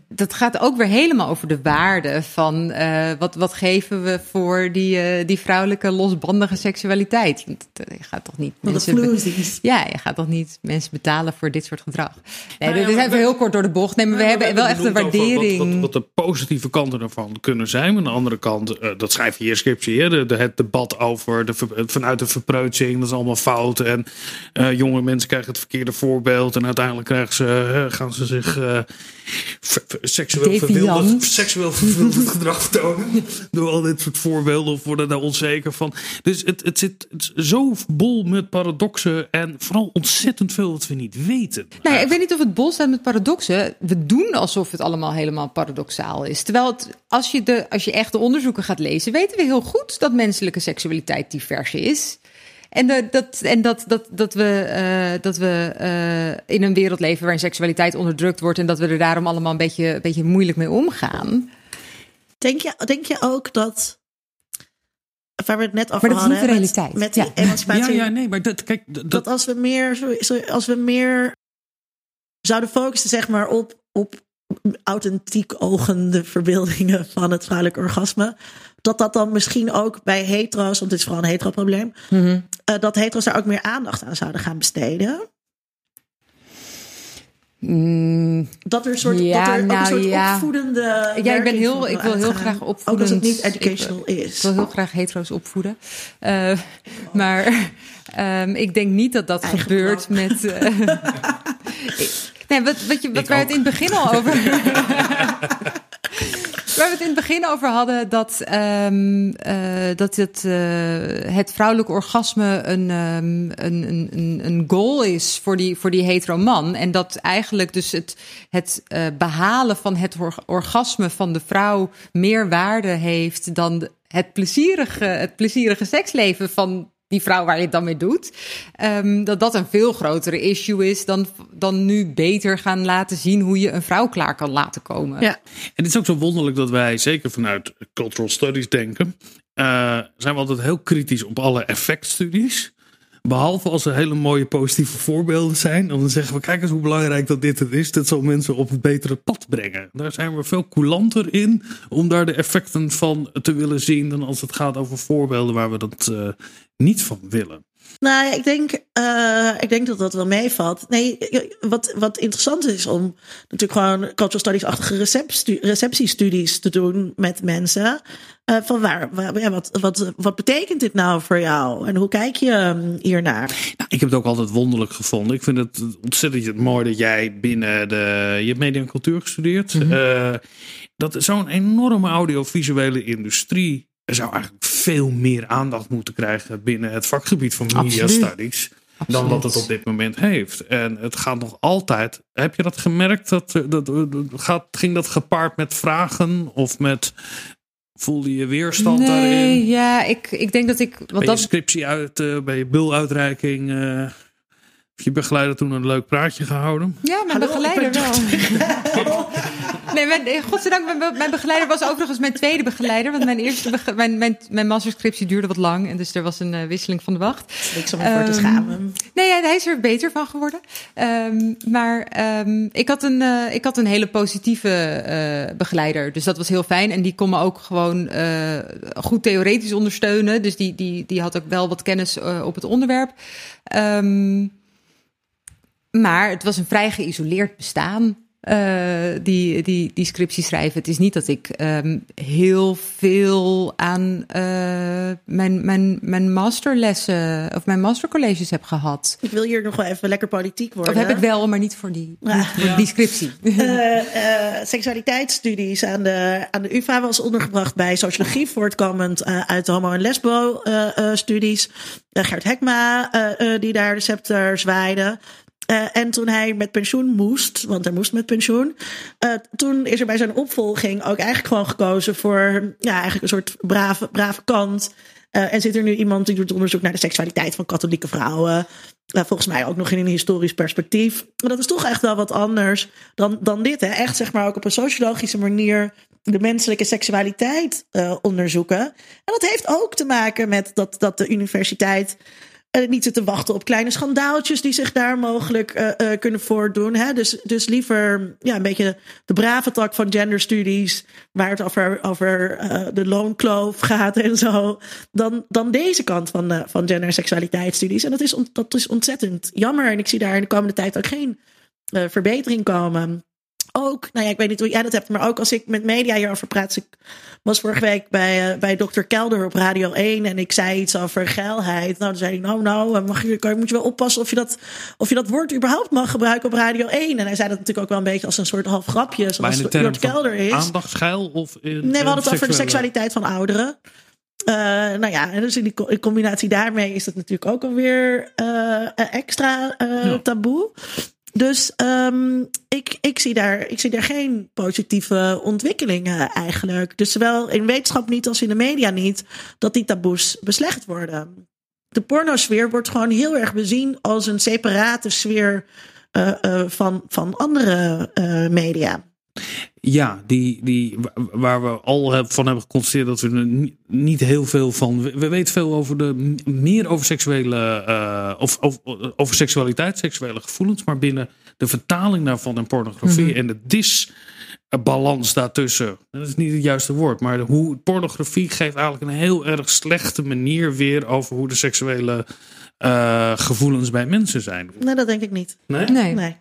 Dat gaat ook weer helemaal over de waarde van eh, wat, wat geven we voor die, eh, die vrouwelijke losbandige seksualiteit. Want eh, je gaat toch niet Want mensen. Ja, je gaat toch niet mensen betalen voor dit soort gedrag. Nee, Nou ja, dit is even heel kort door de bocht. Nee, maar we hebben wel echt een waardering. Wat, wat, wat de positieve kanten ervan kunnen zijn. Maar aan de andere kant, eh, dat schrijf je in je scriptie. Hè, de, de- het debat over de, vanuit de verpreutsing. Dat is allemaal fout. En eh, jonge mensen krijgen het verkeerde voorbeeld. En uiteindelijk krijgen ze, gaan ze zich eh, seksueel, verwilderd, seksueel verwilderd gedrag vertonen. Door al dit soort voorbeelden. Of worden daar onzeker van. Dus het, het zit het zo bol met paradoxen. En vooral ontzettend veel wat we niet weten. Nou ja, ik weet niet of het bol staat met paradoxen. We doen alsof het allemaal helemaal paradoxaal is. Terwijl het, als, je de, als je echt de onderzoeken gaat lezen, weten we heel goed dat menselijke seksualiteit divers is. En, de, dat, en dat, dat, dat we, eh, dat we eh, in een wereld leven waarin seksualiteit onderdrukt wordt en dat we er daarom allemaal een beetje, een beetje moeilijk mee omgaan. Denk je, denk je ook dat. Waar we het net over Maar dat is hadden. niet de hè, met- realiteit. Met, die Ja. emancipatie. Ja, ja, nee, maar dat, kijk, dat, dat als we meer, als we meer zouden focussen, zeg maar, op, op authentiek ogende verbeeldingen van het vrouwelijk orgasme, dat dat dan misschien ook bij hetero's, want het is vooral een hetero probleem, Mhm. eh, dat hetero's daar ook meer aandacht aan zouden gaan besteden. Mm, Dat er, een soort, Ja, dat er ook nou, een soort ja. opvoedende. Ja, ik ben heel, ik wil heel graag opvoeden. Ook als het niet educational is. Ik wil heel graag hetero's opvoeden. Eh, maar ehm, ik denk niet dat dat Eigen gebeurt met. eh, nee, wat, wat, je, wat wij het in het begin al over. Waar we het in het begin over hadden, dat, ehm, eh, dat het, eh, het vrouwelijk orgasme een, ehm, een, een, een, goal is voor die, voor die hetero man. En dat eigenlijk dus het, het eh, behalen van het or- orgasme van de vrouw meer waarde heeft dan het plezierige, het plezierige seksleven van die vrouw waar je het dan mee doet. Ehm, dat dat een veel grotere issue is dan, dan nu beter gaan laten zien hoe je een vrouw klaar kan laten komen. Ja. En het is ook zo wonderlijk dat wij, zeker vanuit cultural studies denken, eh, zijn we altijd heel kritisch op alle effectstudies. Behalve als er hele mooie positieve voorbeelden zijn. Dan zeggen we, kijk eens hoe belangrijk dat dit het is. Dat zal mensen op het betere pad brengen. Daar zijn we veel coulanter in om daar de effecten van te willen zien. Dan als het gaat over voorbeelden waar we dat eh, niet van willen. Nou, ik denk, eh, ik denk dat dat wel meevalt. Nee, wat, wat interessant is om natuurlijk gewoon cultural studies-achtige receptiestudies te doen met mensen. Eh, van waar, wat, wat, wat betekent dit nou voor jou? En hoe kijk je um, hiernaar? Nou, ik heb het ook altijd wonderlijk gevonden. Ik vind het ontzettend mooi dat jij binnen de. Je hebt media en cultuur gestudeerd. Eh, dat zo'n enorme audiovisuele industrie. Er zou eigenlijk veel meer aandacht moeten krijgen binnen het vakgebied van media Absoluut. studies. Dan dat het op dit moment heeft. En het gaat nog altijd. Heb je dat gemerkt? Dat, eh, dat, dat- gaat, ging dat gepaard met vragen of met. Voelde je weerstand nee, daarin? ja, ik, ik denk dat ik. Want Bij je dat, scriptie uit, eh, bij je buluitreiking. eh heeft je begeleider toen een leuk praatje gehouden? ja, mijn Hallo, begeleider wel. Nee, mijn, eh, godzijdank, mijn, mijn begeleider was overigens mijn tweede begeleider. Want mijn eerste bege- mijn, mijn, mijn masterscriptie duurde wat lang. En dus er was een eh, wisseling van de wacht. Niks om ervoor te Ehm, schamen. Nee, ja, hij is er beter van geworden. Ehm, maar ehm, ik, had een, eh, ik had een hele positieve eh, begeleider. Dus dat was heel fijn. En die kon me ook gewoon eh, goed theoretisch ondersteunen. Dus die, die, die had ook wel wat kennis eh, op het onderwerp. Ehm, maar het was een vrij geïsoleerd bestaan. eh, die, die, die scriptie schrijven. Het is niet dat ik ehm, heel veel aan eh, mijn, mijn, mijn masterlessen of mijn mastercolleges heb gehad. Ik wil hier nog wel even lekker politiek worden. Of heb ik wel, maar niet voor die, niet voor die scriptie. Eh, seksualiteitsstudies aan de, aan de UvA was ondergebracht bij sociologie, voortkomend uit de homo- en lesbo-studies. Gert Hekma, die daar de scepter zwaaide. Eh, en toen hij met pensioen moest, want hij moest met pensioen, eh, toen is er bij zijn opvolging ook eigenlijk gewoon gekozen voor ja, eigenlijk een soort brave, brave kant. Eh, en zit er nu iemand die doet onderzoek naar de seksualiteit van katholieke vrouwen. Volgens mij ook nog in een historisch perspectief. Maar dat is toch echt wel wat anders dan, dan dit. Hè? Echt zeg maar ook op een sociologische manier de menselijke seksualiteit onderzoeken. En dat heeft ook te maken met dat, dat de universiteit eh, niet zit te wachten op kleine schandaaltjes die zich daar mogelijk eh, eh, kunnen voordoen. Hè? Dus, dus liever ja, een beetje de brave tak van genderstudies, waar het over, over de loonkloof gaat en zo, dan, dan deze kant van, van gender- en seksualiteitsstudies. En dat is, ont- dat is ontzettend jammer. En ik zie daar in de komende tijd ook geen verbetering komen. Ook, nou ja, ik weet niet hoe jij dat hebt, maar ook als ik met media hierover praat. Ik was vorige week bij, eh, bij Dr. Kelder op Radio 1 en ik zei iets over geilheid. Nou, dan zei hij, nou, nou, eh, mag je, moet je wel oppassen of je, dat, of je dat woord überhaupt mag gebruiken op Radio 1. En hij zei dat natuurlijk ook wel een beetje als een soort half grapje, zoals van Kelder is. aandachtsgeil of in, Nee, we hadden het over de seksualiteit van ouderen. Eh, nou ja, en dus in die co- in combinatie daarmee is dat natuurlijk ook alweer eh extra eh, taboe. Dus ehm, ik, ik, zie daar, ik zie daar geen positieve ontwikkelingen eigenlijk. Dus zowel in wetenschap niet als in de media niet, dat die taboes beslecht worden. De pornosfeer wordt gewoon heel erg bezien als een separate sfeer eh, eh, van, van andere eh, media. Ja, die, die, wa- waar we al van hebben geconstateerd dat we er ni- niet heel veel van. We, we weten veel over de meer over seksuele eh, of, of over seksualiteit, seksuele gevoelens, maar binnen de vertaling daarvan in pornografie Mhm. en de disbalans daartussen. Dat is niet het juiste woord, maar de- hoe pornografie geeft eigenlijk een heel erg slechte manier weer over hoe de seksuele eh, gevoelens bij mensen zijn. Nee, dat denk ik niet. Nee? Nee. Nee.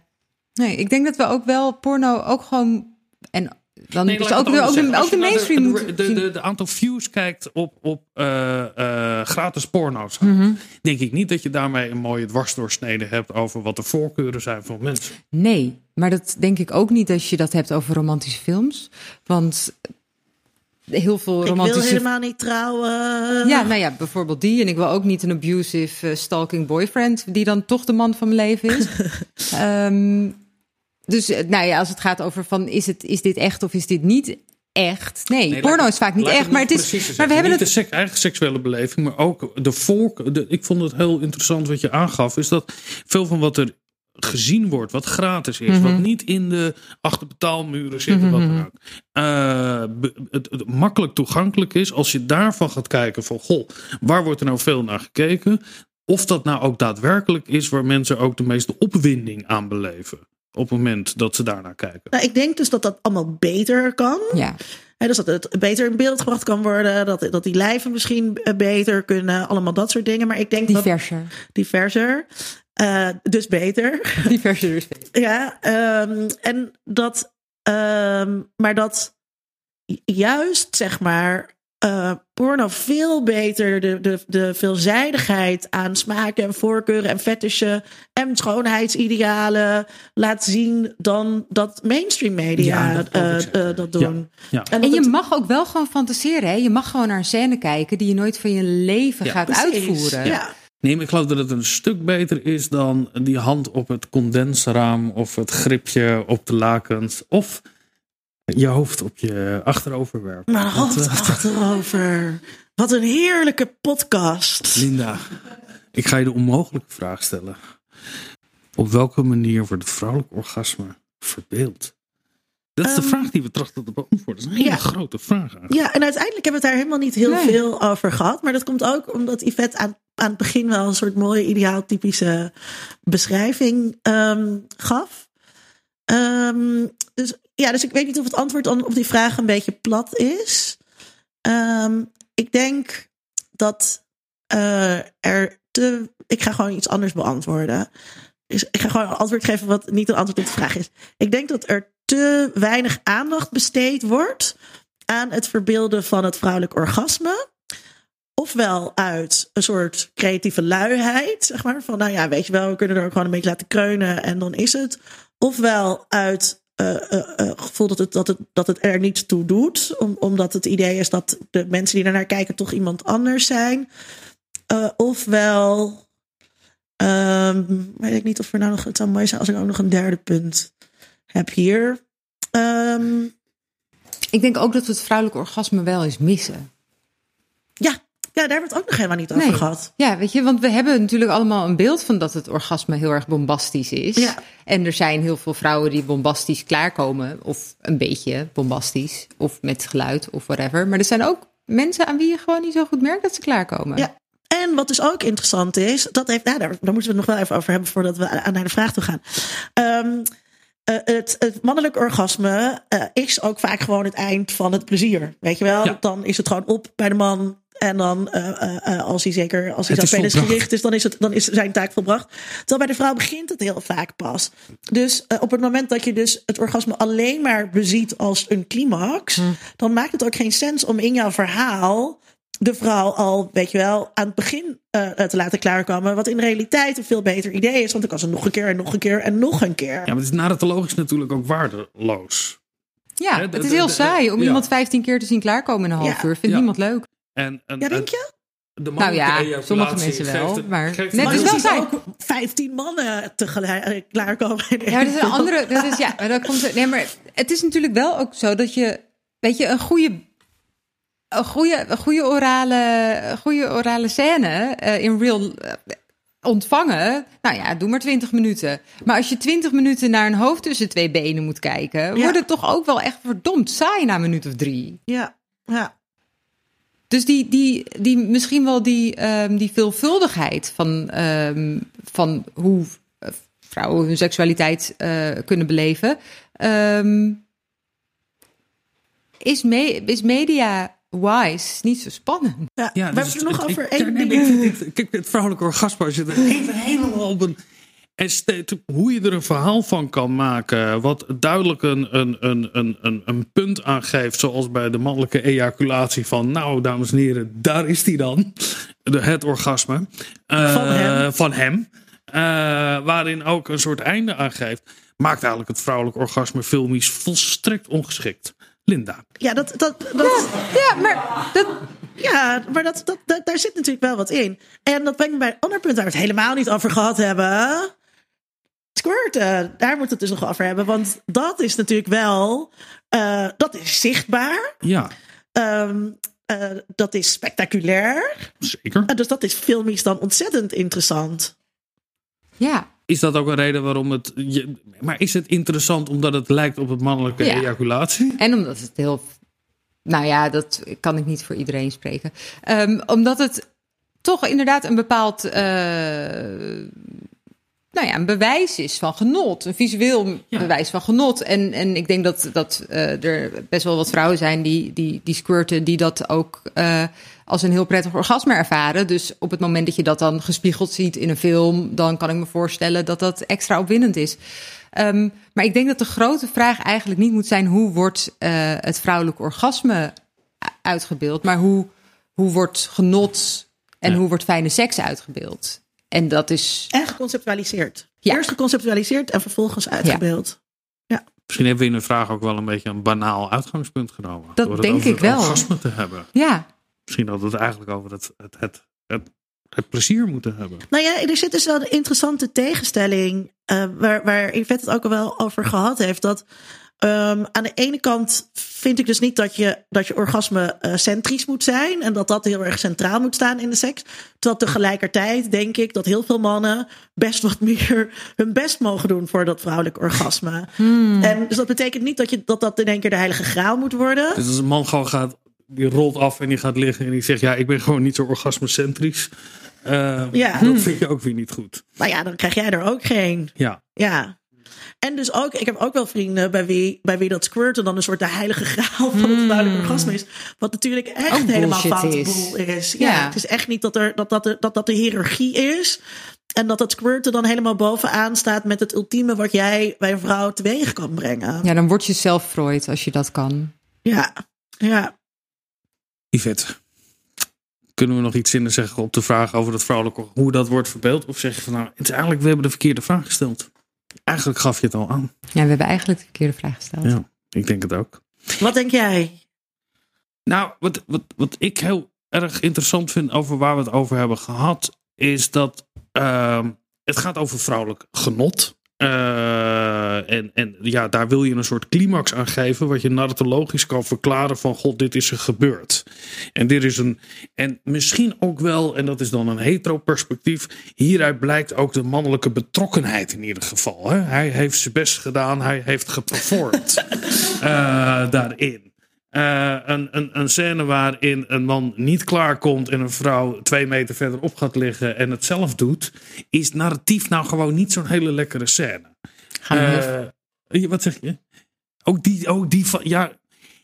Nee, ik denk dat we ook wel porno ook gewoon. En dan Nee, dus ook, ik de, het ook, de, zeggen. ook de mainstream de, de, de, de aantal views kijkt op, op eh, eh, gratis porno's, Mhm. denk ik niet dat je daarmee een mooie dwarsdoorsnede hebt over wat de voorkeuren zijn van mensen. Nee, maar dat denk ik ook niet als je dat hebt over romantische films. Want heel veel Ik wil romantische helemaal niet trouwen. Ja, nou ja, bijvoorbeeld die. En ik wil ook niet een abusive eh, stalking boyfriend, die dan toch de man van mijn leven is. Ehm, dus eh, nou ja, als het gaat over van is, het, is dit echt of is dit niet echt? Nee, Nee, porno laat- is vaak niet echt. Maar, het is, maar we hebben het. de eigen seksuele beleving, maar ook de de- Ik vond het heel interessant wat je aangaf, is dat veel van wat er gezien wordt, wat gratis is, Mhm. wat niet in de achterbetaalmuren zit, wat dan ook, eh, het makkelijk toegankelijk is. Als je daarvan gaat kijken van, goh, waar wordt er nou veel naar gekeken? Of dat nou ook daadwerkelijk is waar mensen ook de meeste opwinding aan beleven. Op het moment dat ze daarnaar kijken. Nou, ik denk dus dat dat allemaal beter kan. Ja, Hè, dus dat het beter in beeld gebracht kan worden. Dat, dat die lijven misschien eh, beter kunnen. Allemaal dat soort dingen. Maar ik denk dat diverser. diverser. eh, dus beter. Diverser is beter. Ja, ehm, en dat, ehm, maar dat juist zeg maar eh, porno veel beter de, de, de veelzijdigheid aan smaken en voorkeuren en fetishen en schoonheidsidealen laat zien dan dat mainstream media Ja, dat eh, eh, dat doen. Ja. En, En dat je het- mag ook wel gewoon fantaseren. Hè? Je mag gewoon naar een scène kijken die je nooit van je leven Ja, gaat precies, uitvoeren. Ja. Nee, maar ik geloof dat het een stuk beter is dan die hand op het condensraam of het gripje op de lakens of je hoofd op je achterover werpen. Maar Dat, hoofd eh, achterover. Wat een heerlijke podcast. Linda, ik ga je de onmogelijke vraag stellen. Op welke manier wordt het vrouwelijk orgasme verbeeld? Dat is de Ehm, vraag die we trachten te beantwoorden. Dat is een hele ja. grote vraag eigenlijk. Ja, en uiteindelijk hebben we het daar helemaal niet heel Nee. veel over gehad. Maar dat komt ook omdat Yvette aan, aan het begin wel een soort mooie ideaaltypische beschrijving ehm, gaf. Ehm, dus ja, dus ik weet niet of het antwoord op die vraag een beetje plat is. Ehm, ik denk dat eh, er te. Ik ga gewoon iets anders beantwoorden. is, ik ga gewoon een antwoord geven wat niet een antwoord op de vraag is. Ik denk dat er te weinig aandacht besteed wordt aan het verbeelden van het vrouwelijk orgasme. Ofwel uit een soort creatieve luiheid, zeg maar. Van nou ja, weet je wel, we kunnen er ook gewoon een beetje laten kreunen en dan is het. Ofwel uit uh, gevoel dat het, dat, het, dat het er niet toe doet. Om, omdat het idee is dat de mensen die ernaar kijken toch iemand anders zijn. ofwel, um, weet ik niet of er nou nog, het zou mooi zijn als ik ook nog een derde punt heb hier. Um, ik denk ook dat we het vrouwelijk orgasme wel eens missen. Ja, daar hebben we het ook nog helemaal niet over nee. gehad. Ja, weet je, want we hebben natuurlijk allemaal een beeld van dat het orgasme heel erg bombastisch is. Ja. En er zijn heel veel vrouwen die bombastisch klaarkomen, of een beetje bombastisch, of met geluid of whatever. Maar er zijn ook mensen aan wie je gewoon niet zo goed merkt dat ze klaarkomen. Ja. En wat dus ook interessant is, dat heeft, nou, daar, daar moeten we het nog wel even over hebben voordat we naar de vraag toe gaan. Um, uh, het, het mannelijk orgasme uh, is ook vaak gewoon het eind van het plezier. Weet je wel? Ja. Dan is het gewoon op bij de man. En dan, uh, als hij zeker als hij Het zijn is penis gericht is, dan is, het, dan is zijn taak volbracht. Terwijl bij de vrouw begint het heel vaak pas. Dus op het moment dat je dus het orgasme alleen maar beziet als een climax, dan maakt het ook geen sens om in jouw verhaal de vrouw al, weet je wel, aan het begin uh, te laten klaarkomen. Wat in realiteit een veel beter idee is. Want dan kan ze nog een keer en nog een keer en nog een keer. Ja, maar het is narratologisch natuurlijk ook waardeloos. Ja, het is heel saai om ja. iemand 15 keer te zien klaarkomen in een half Ja. uur. Vindt Ja. niemand leuk. En, en, Ja, denk je? De Nou ja, sommige mensen wel, het- maar geeft net maar is wel ook 15 mannen tegelijk eh, klaarkomen. Ja, maar dat is een andere. Dat is, ja, maar dat komt, nee, maar het is natuurlijk wel ook zo dat je, weet je, een goede. Een goede, een goede, orale, een goede orale scène eh, in real eh, ontvangen. Nou ja, doe maar 20 minuten. Maar als je 20 minuten naar een hoofd tussen twee benen moet kijken, Ja. wordt het toch ook wel echt verdomd saai na een minuut of drie. Ja, ja. Dus die, die, die, misschien wel die, ehm, die veelvuldigheid van, ehm, van hoe eh, vrouwen hun seksualiteit eh, kunnen beleven, ehm, is, me, is media-wise niet zo spannend. ja. Ja, we dus hebben het er nog ik- over ik- één ding. ik dit- Kijk, het vrouwelijke orgasme, als je er even helemaal op een esthete- hoe je er een verhaal van kan maken, wat duidelijk een, een, een, een, een, een punt aangeeft, zoals bij de mannelijke ejaculatie van, nou, dames en heren, daar is die dan, de, het orgasme. Eh, Van hem. Van hem. Eh, waarin ook een soort einde aangeeft, maakt eigenlijk het vrouwelijk orgasme filmisch volstrekt ongeschikt. Linda. Ja, dat, dat, dat, Ja, maar dat, ja, maar dat, dat, dat- daar zit natuurlijk wel wat in. En dat brengt me bij een ander punt waar we het helemaal niet over gehad hebben. Squirten, daar moeten we het dus nog over hebben. Want dat is natuurlijk wel, eh, dat is zichtbaar. Ja, Ehm, eh, dat is spectaculair. zeker. En dus dat is filmisch dan ontzettend interessant. ja, Is dat ook een reden waarom het. Je, maar is het interessant omdat het lijkt op het mannelijke Ja. ejaculatie? En omdat het heel. Nou ja, dat kan ik niet voor iedereen spreken. Ehm, omdat het toch inderdaad een bepaald. Nou ja, een bewijs is van genot. Een visueel Ja. bewijs van genot. En, en ik denk dat, dat eh, er best wel wat vrouwen zijn die, die, die squirten, die dat ook eh, als een heel prettig orgasme ervaren. Dus op het moment dat je dat dan gespiegeld ziet in een film, dan kan ik me voorstellen dat dat extra opwindend is. Ehm, maar ik denk dat de grote vraag eigenlijk niet moet zijn hoe wordt eh, het vrouwelijk orgasme uitgebeeld, maar hoe, hoe wordt genot en Ja. hoe wordt fijne seks uitgebeeld. En dat is En geconceptualiseerd. Ja. Eerst geconceptualiseerd en vervolgens uitgebeeld. Misschien hebben we in de vraag ook wel een beetje een banaal uitgangspunt genomen. Dat door denk ik het wel. orgasme te hebben. ja, Misschien dat we het eigenlijk over het, het, het, het, het plezier moeten hebben. Nou ja, er zit dus wel een interessante tegenstelling. eh, waar, waar Yvette het ook al wel over gehad heeft. Dat ehm, aan de ene kant vind ik dus niet dat je, dat je orgasme eh, centrisch moet zijn. En dat dat heel erg centraal moet staan in de seks. Terwijl tegelijkertijd denk ik dat heel veel mannen best wat meer hun best mogen doen voor dat vrouwelijk orgasme. En dus dat betekent niet dat, je, dat dat in één keer de heilige graal moet worden. Dus als een man gewoon gaat, die rolt af en die gaat liggen en die zegt: Ja, ik ben gewoon niet zo orgasmecentrisch. Eh, Ja. Dat vind je ook weer niet goed. Maar ja, dan krijg jij er ook geen. Ja, Ja. En dus ook, ik heb ook wel vrienden bij wie, bij wie dat squirten dan een soort de heilige graal van het vrouwelijk orgasme is. Wat natuurlijk echt Ook helemaal fout is. is. Ja, Ja. Het is echt niet dat, er, dat, dat, dat, dat de hiërarchie is. En dat het squirten dan helemaal bovenaan staat met het ultieme wat jij bij een vrouw teweeg kan brengen. Ja, dan word je zelf Freud als je dat kan. Ja, ja. Yvette, kunnen we nog iets in zeggen op de vraag over het vrouwelijke, hoe dat wordt verbeeld? Of zeg je van nou, het is eigenlijk, we hebben de verkeerde vraag gesteld. Eigenlijk gaf je het al aan. Ja, we hebben eigenlijk de verkeerde vraag gesteld. Ja, ik denk het ook. Wat denk jij? Nou, wat, wat, wat ik heel erg interessant vind over waar we het over hebben gehad, is dat ehm, het gaat over vrouwelijk genot. Eh, en, en ja, daar wil je een soort climax aan geven, wat je narratologisch kan verklaren van god, dit is er gebeurd. En dit is een. En misschien ook wel, en dat is dan een hetero perspectief. Hieruit blijkt ook de mannelijke betrokkenheid in ieder geval. Hè? Hij heeft zijn best gedaan, hij heeft geperformed eh, daarin. Eh, een, een, een scène waarin een man niet klaarkomt en een vrouw twee meter verderop gaat liggen en het zelf doet, is narratief nou gewoon niet zo'n hele lekkere scène. Gaan Eh, wat zeg je? Ook die, ook die van, ja,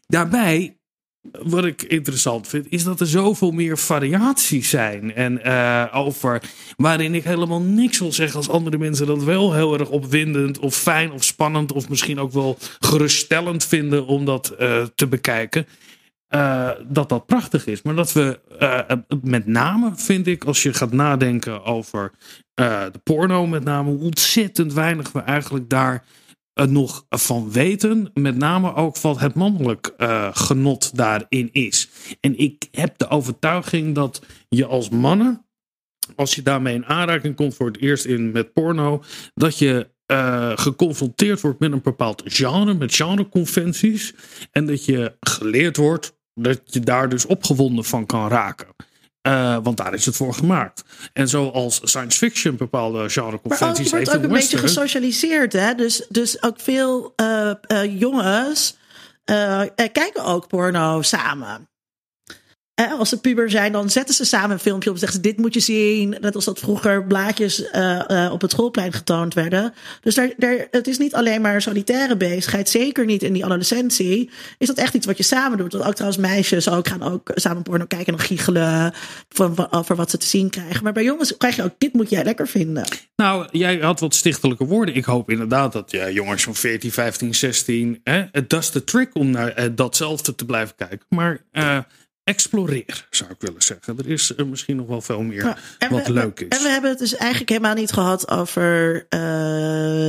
daarbij, wat ik interessant vind, is dat er zoveel meer variaties zijn. En eh, over waarin ik helemaal niks wil zeggen als andere mensen dat wel heel erg opwindend of fijn of spannend of misschien ook wel geruststellend vinden om dat eh, te bekijken. eh, dat dat prachtig is. Maar dat we met name, vind ik, als je gaat nadenken over de porno, met name hoe ontzettend weinig we eigenlijk daar nog van weten. Met name ook wat het mannelijk eh, genot daarin is. En ik heb de overtuiging dat je als mannen, als je daarmee in aanraking komt voor het eerst in met porno, dat je eh, geconfronteerd wordt met een bepaald genre, met genreconventies. En dat je geleerd wordt dat je daar dus opgewonden van kan raken. Eh, want daar is het voor gemaakt. En zoals science fiction bepaalde Maar ook, genreconventies je wordt heeft ook een beetje gesocialiseerd, hè? Dus, dus ook veel eh, eh, jongens kijken ook porno samen. Als ze puber zijn, dan zetten ze samen een filmpje op en zeggen ze: Dit moet je zien. Net als dat vroeger blaadjes eh, eh, op het schoolplein getoond werden. Dus daar, daar, het is niet alleen maar solitaire bezigheid. Zeker niet in die adolescentie. Is dat echt iets wat je samen doet? Want ook trouwens, meisjes ook gaan ook samen porno kijken en dan giechelen van, over wat ze te zien krijgen. Maar bij jongens krijg je ook: Dit moet jij lekker vinden. Nou, jij had wat stichtelijke woorden. Ik hoop inderdaad dat ja, jongens van 14, 15, 16. Hè, dat is de trick om naar eh, datzelfde te blijven kijken. Maar exploreer, zou ik willen zeggen. Er is eh, misschien nog wel veel meer Ja, wat we, leuk is. En we hebben het dus eigenlijk helemaal niet gehad over eh,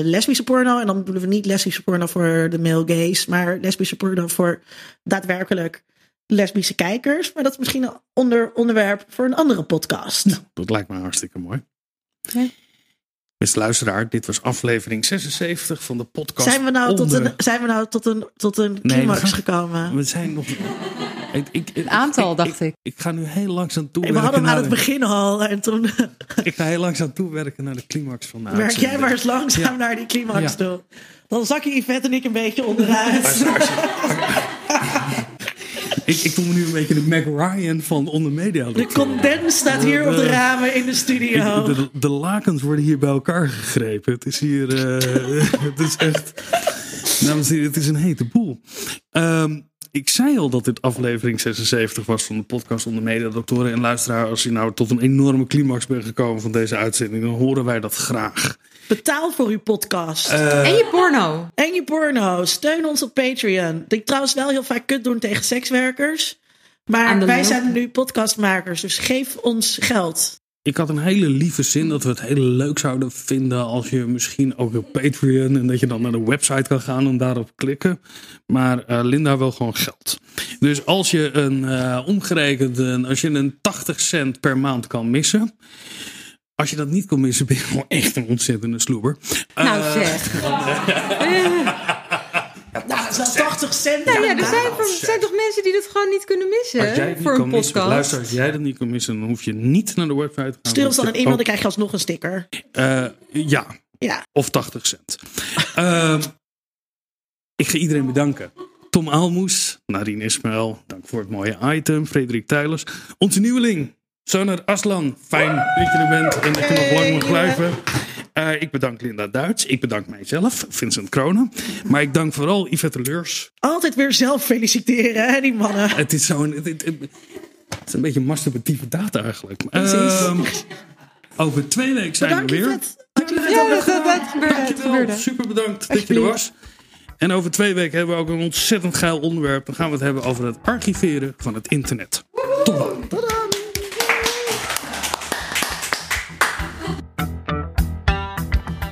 lesbische porno. En dan bedoelen we niet lesbische porno voor de male gaze, maar lesbische porno voor daadwerkelijk lesbische kijkers. Maar dat is misschien een onder, onderwerp voor een andere podcast. Dat lijkt me hartstikke mooi. Ja. Beste luisteraar, dit was aflevering 76 van de podcast. Zijn we nou, tot een, zijn we nou tot een, tot een we climax gaan- gekomen? We zijn nog. Ik, ik, Het aantal, dacht ik. Ik ga nu heel langzaam toe. we hadden hem aan het begin al en toen Ik ga heel langzaam toewerken naar de climax van de werk jij maar eens langzaam Ja. naar die climax Ja. toe. Dan zak je Yvette en ik een beetje onderuit. Ik, ik voel me nu een beetje de Mac Ryan van onder media. De condens staat hier op de ramen in de studio. De, de lakens worden hier bij elkaar gegrepen. Het is hier. eh, het is echt. Dames en heren, het is een hete boel. Ehm, ik zei al dat dit aflevering 76 was van de podcast onder mediadoktoren en luisteraar. Als je nou tot een enorme climax bent gekomen van deze uitzending, dan horen wij dat graag. Betaal voor uw podcast. en je porno. en je porno. Steun ons op Patreon. Die trouwens wel heel vaak kut doen tegen sekswerkers. Maar wij zijn nu podcastmakers. Dus geef ons geld. Ik had een hele lieve zin dat we het heel leuk zouden vinden als je misschien ook op Patreon en dat je dan naar de website kan gaan en daarop klikken. Maar eh, Linda wil gewoon geld. Dus als je een omgerekend, een, als je een 80 cent per maand kan missen. Als je dat niet kan missen, ben je gewoon echt een ontzettende sloeber. Nou Eh, zeg. 80 cent. Nou ja, er Nou, zijn, er zijn toch mensen die dat gewoon niet kunnen als jij missen niet voor een kan missen, podcast. luister, als jij dat niet kan missen, dan hoef je niet naar de website te gaan. Stuur ons dan een e-mail, dan krijg je alsnog een sticker. eh, ja, Ja. of 80 cent. Ehm, ik ga iedereen bedanken. Tom Aalmoes, Nadine Ismail, dank voor het mooie item. Frederik Tijlers, onze nieuweling, Sonar Aslan. Fijn dat je er bent en dat je nog lang mag blijven. Eh, ik bedank Linda Duits. Ik bedank mijzelf, Vincent Kronen. Maar ik dank vooral Yvette Leurs. Altijd weer zelf feliciteren, hè, die mannen. Het is zo'n. Het, het- het is een beetje masturbatieve data eigenlijk. Precies. Ehm, over twee weken zijn Bedankt, we weer. Yvette. Ja, dat, dat, Dankjewel. gebeurde. Super bedankt dat je er was. En over twee weken hebben we ook een ontzettend geil onderwerp. Dan gaan we het hebben over het archiveren van het internet.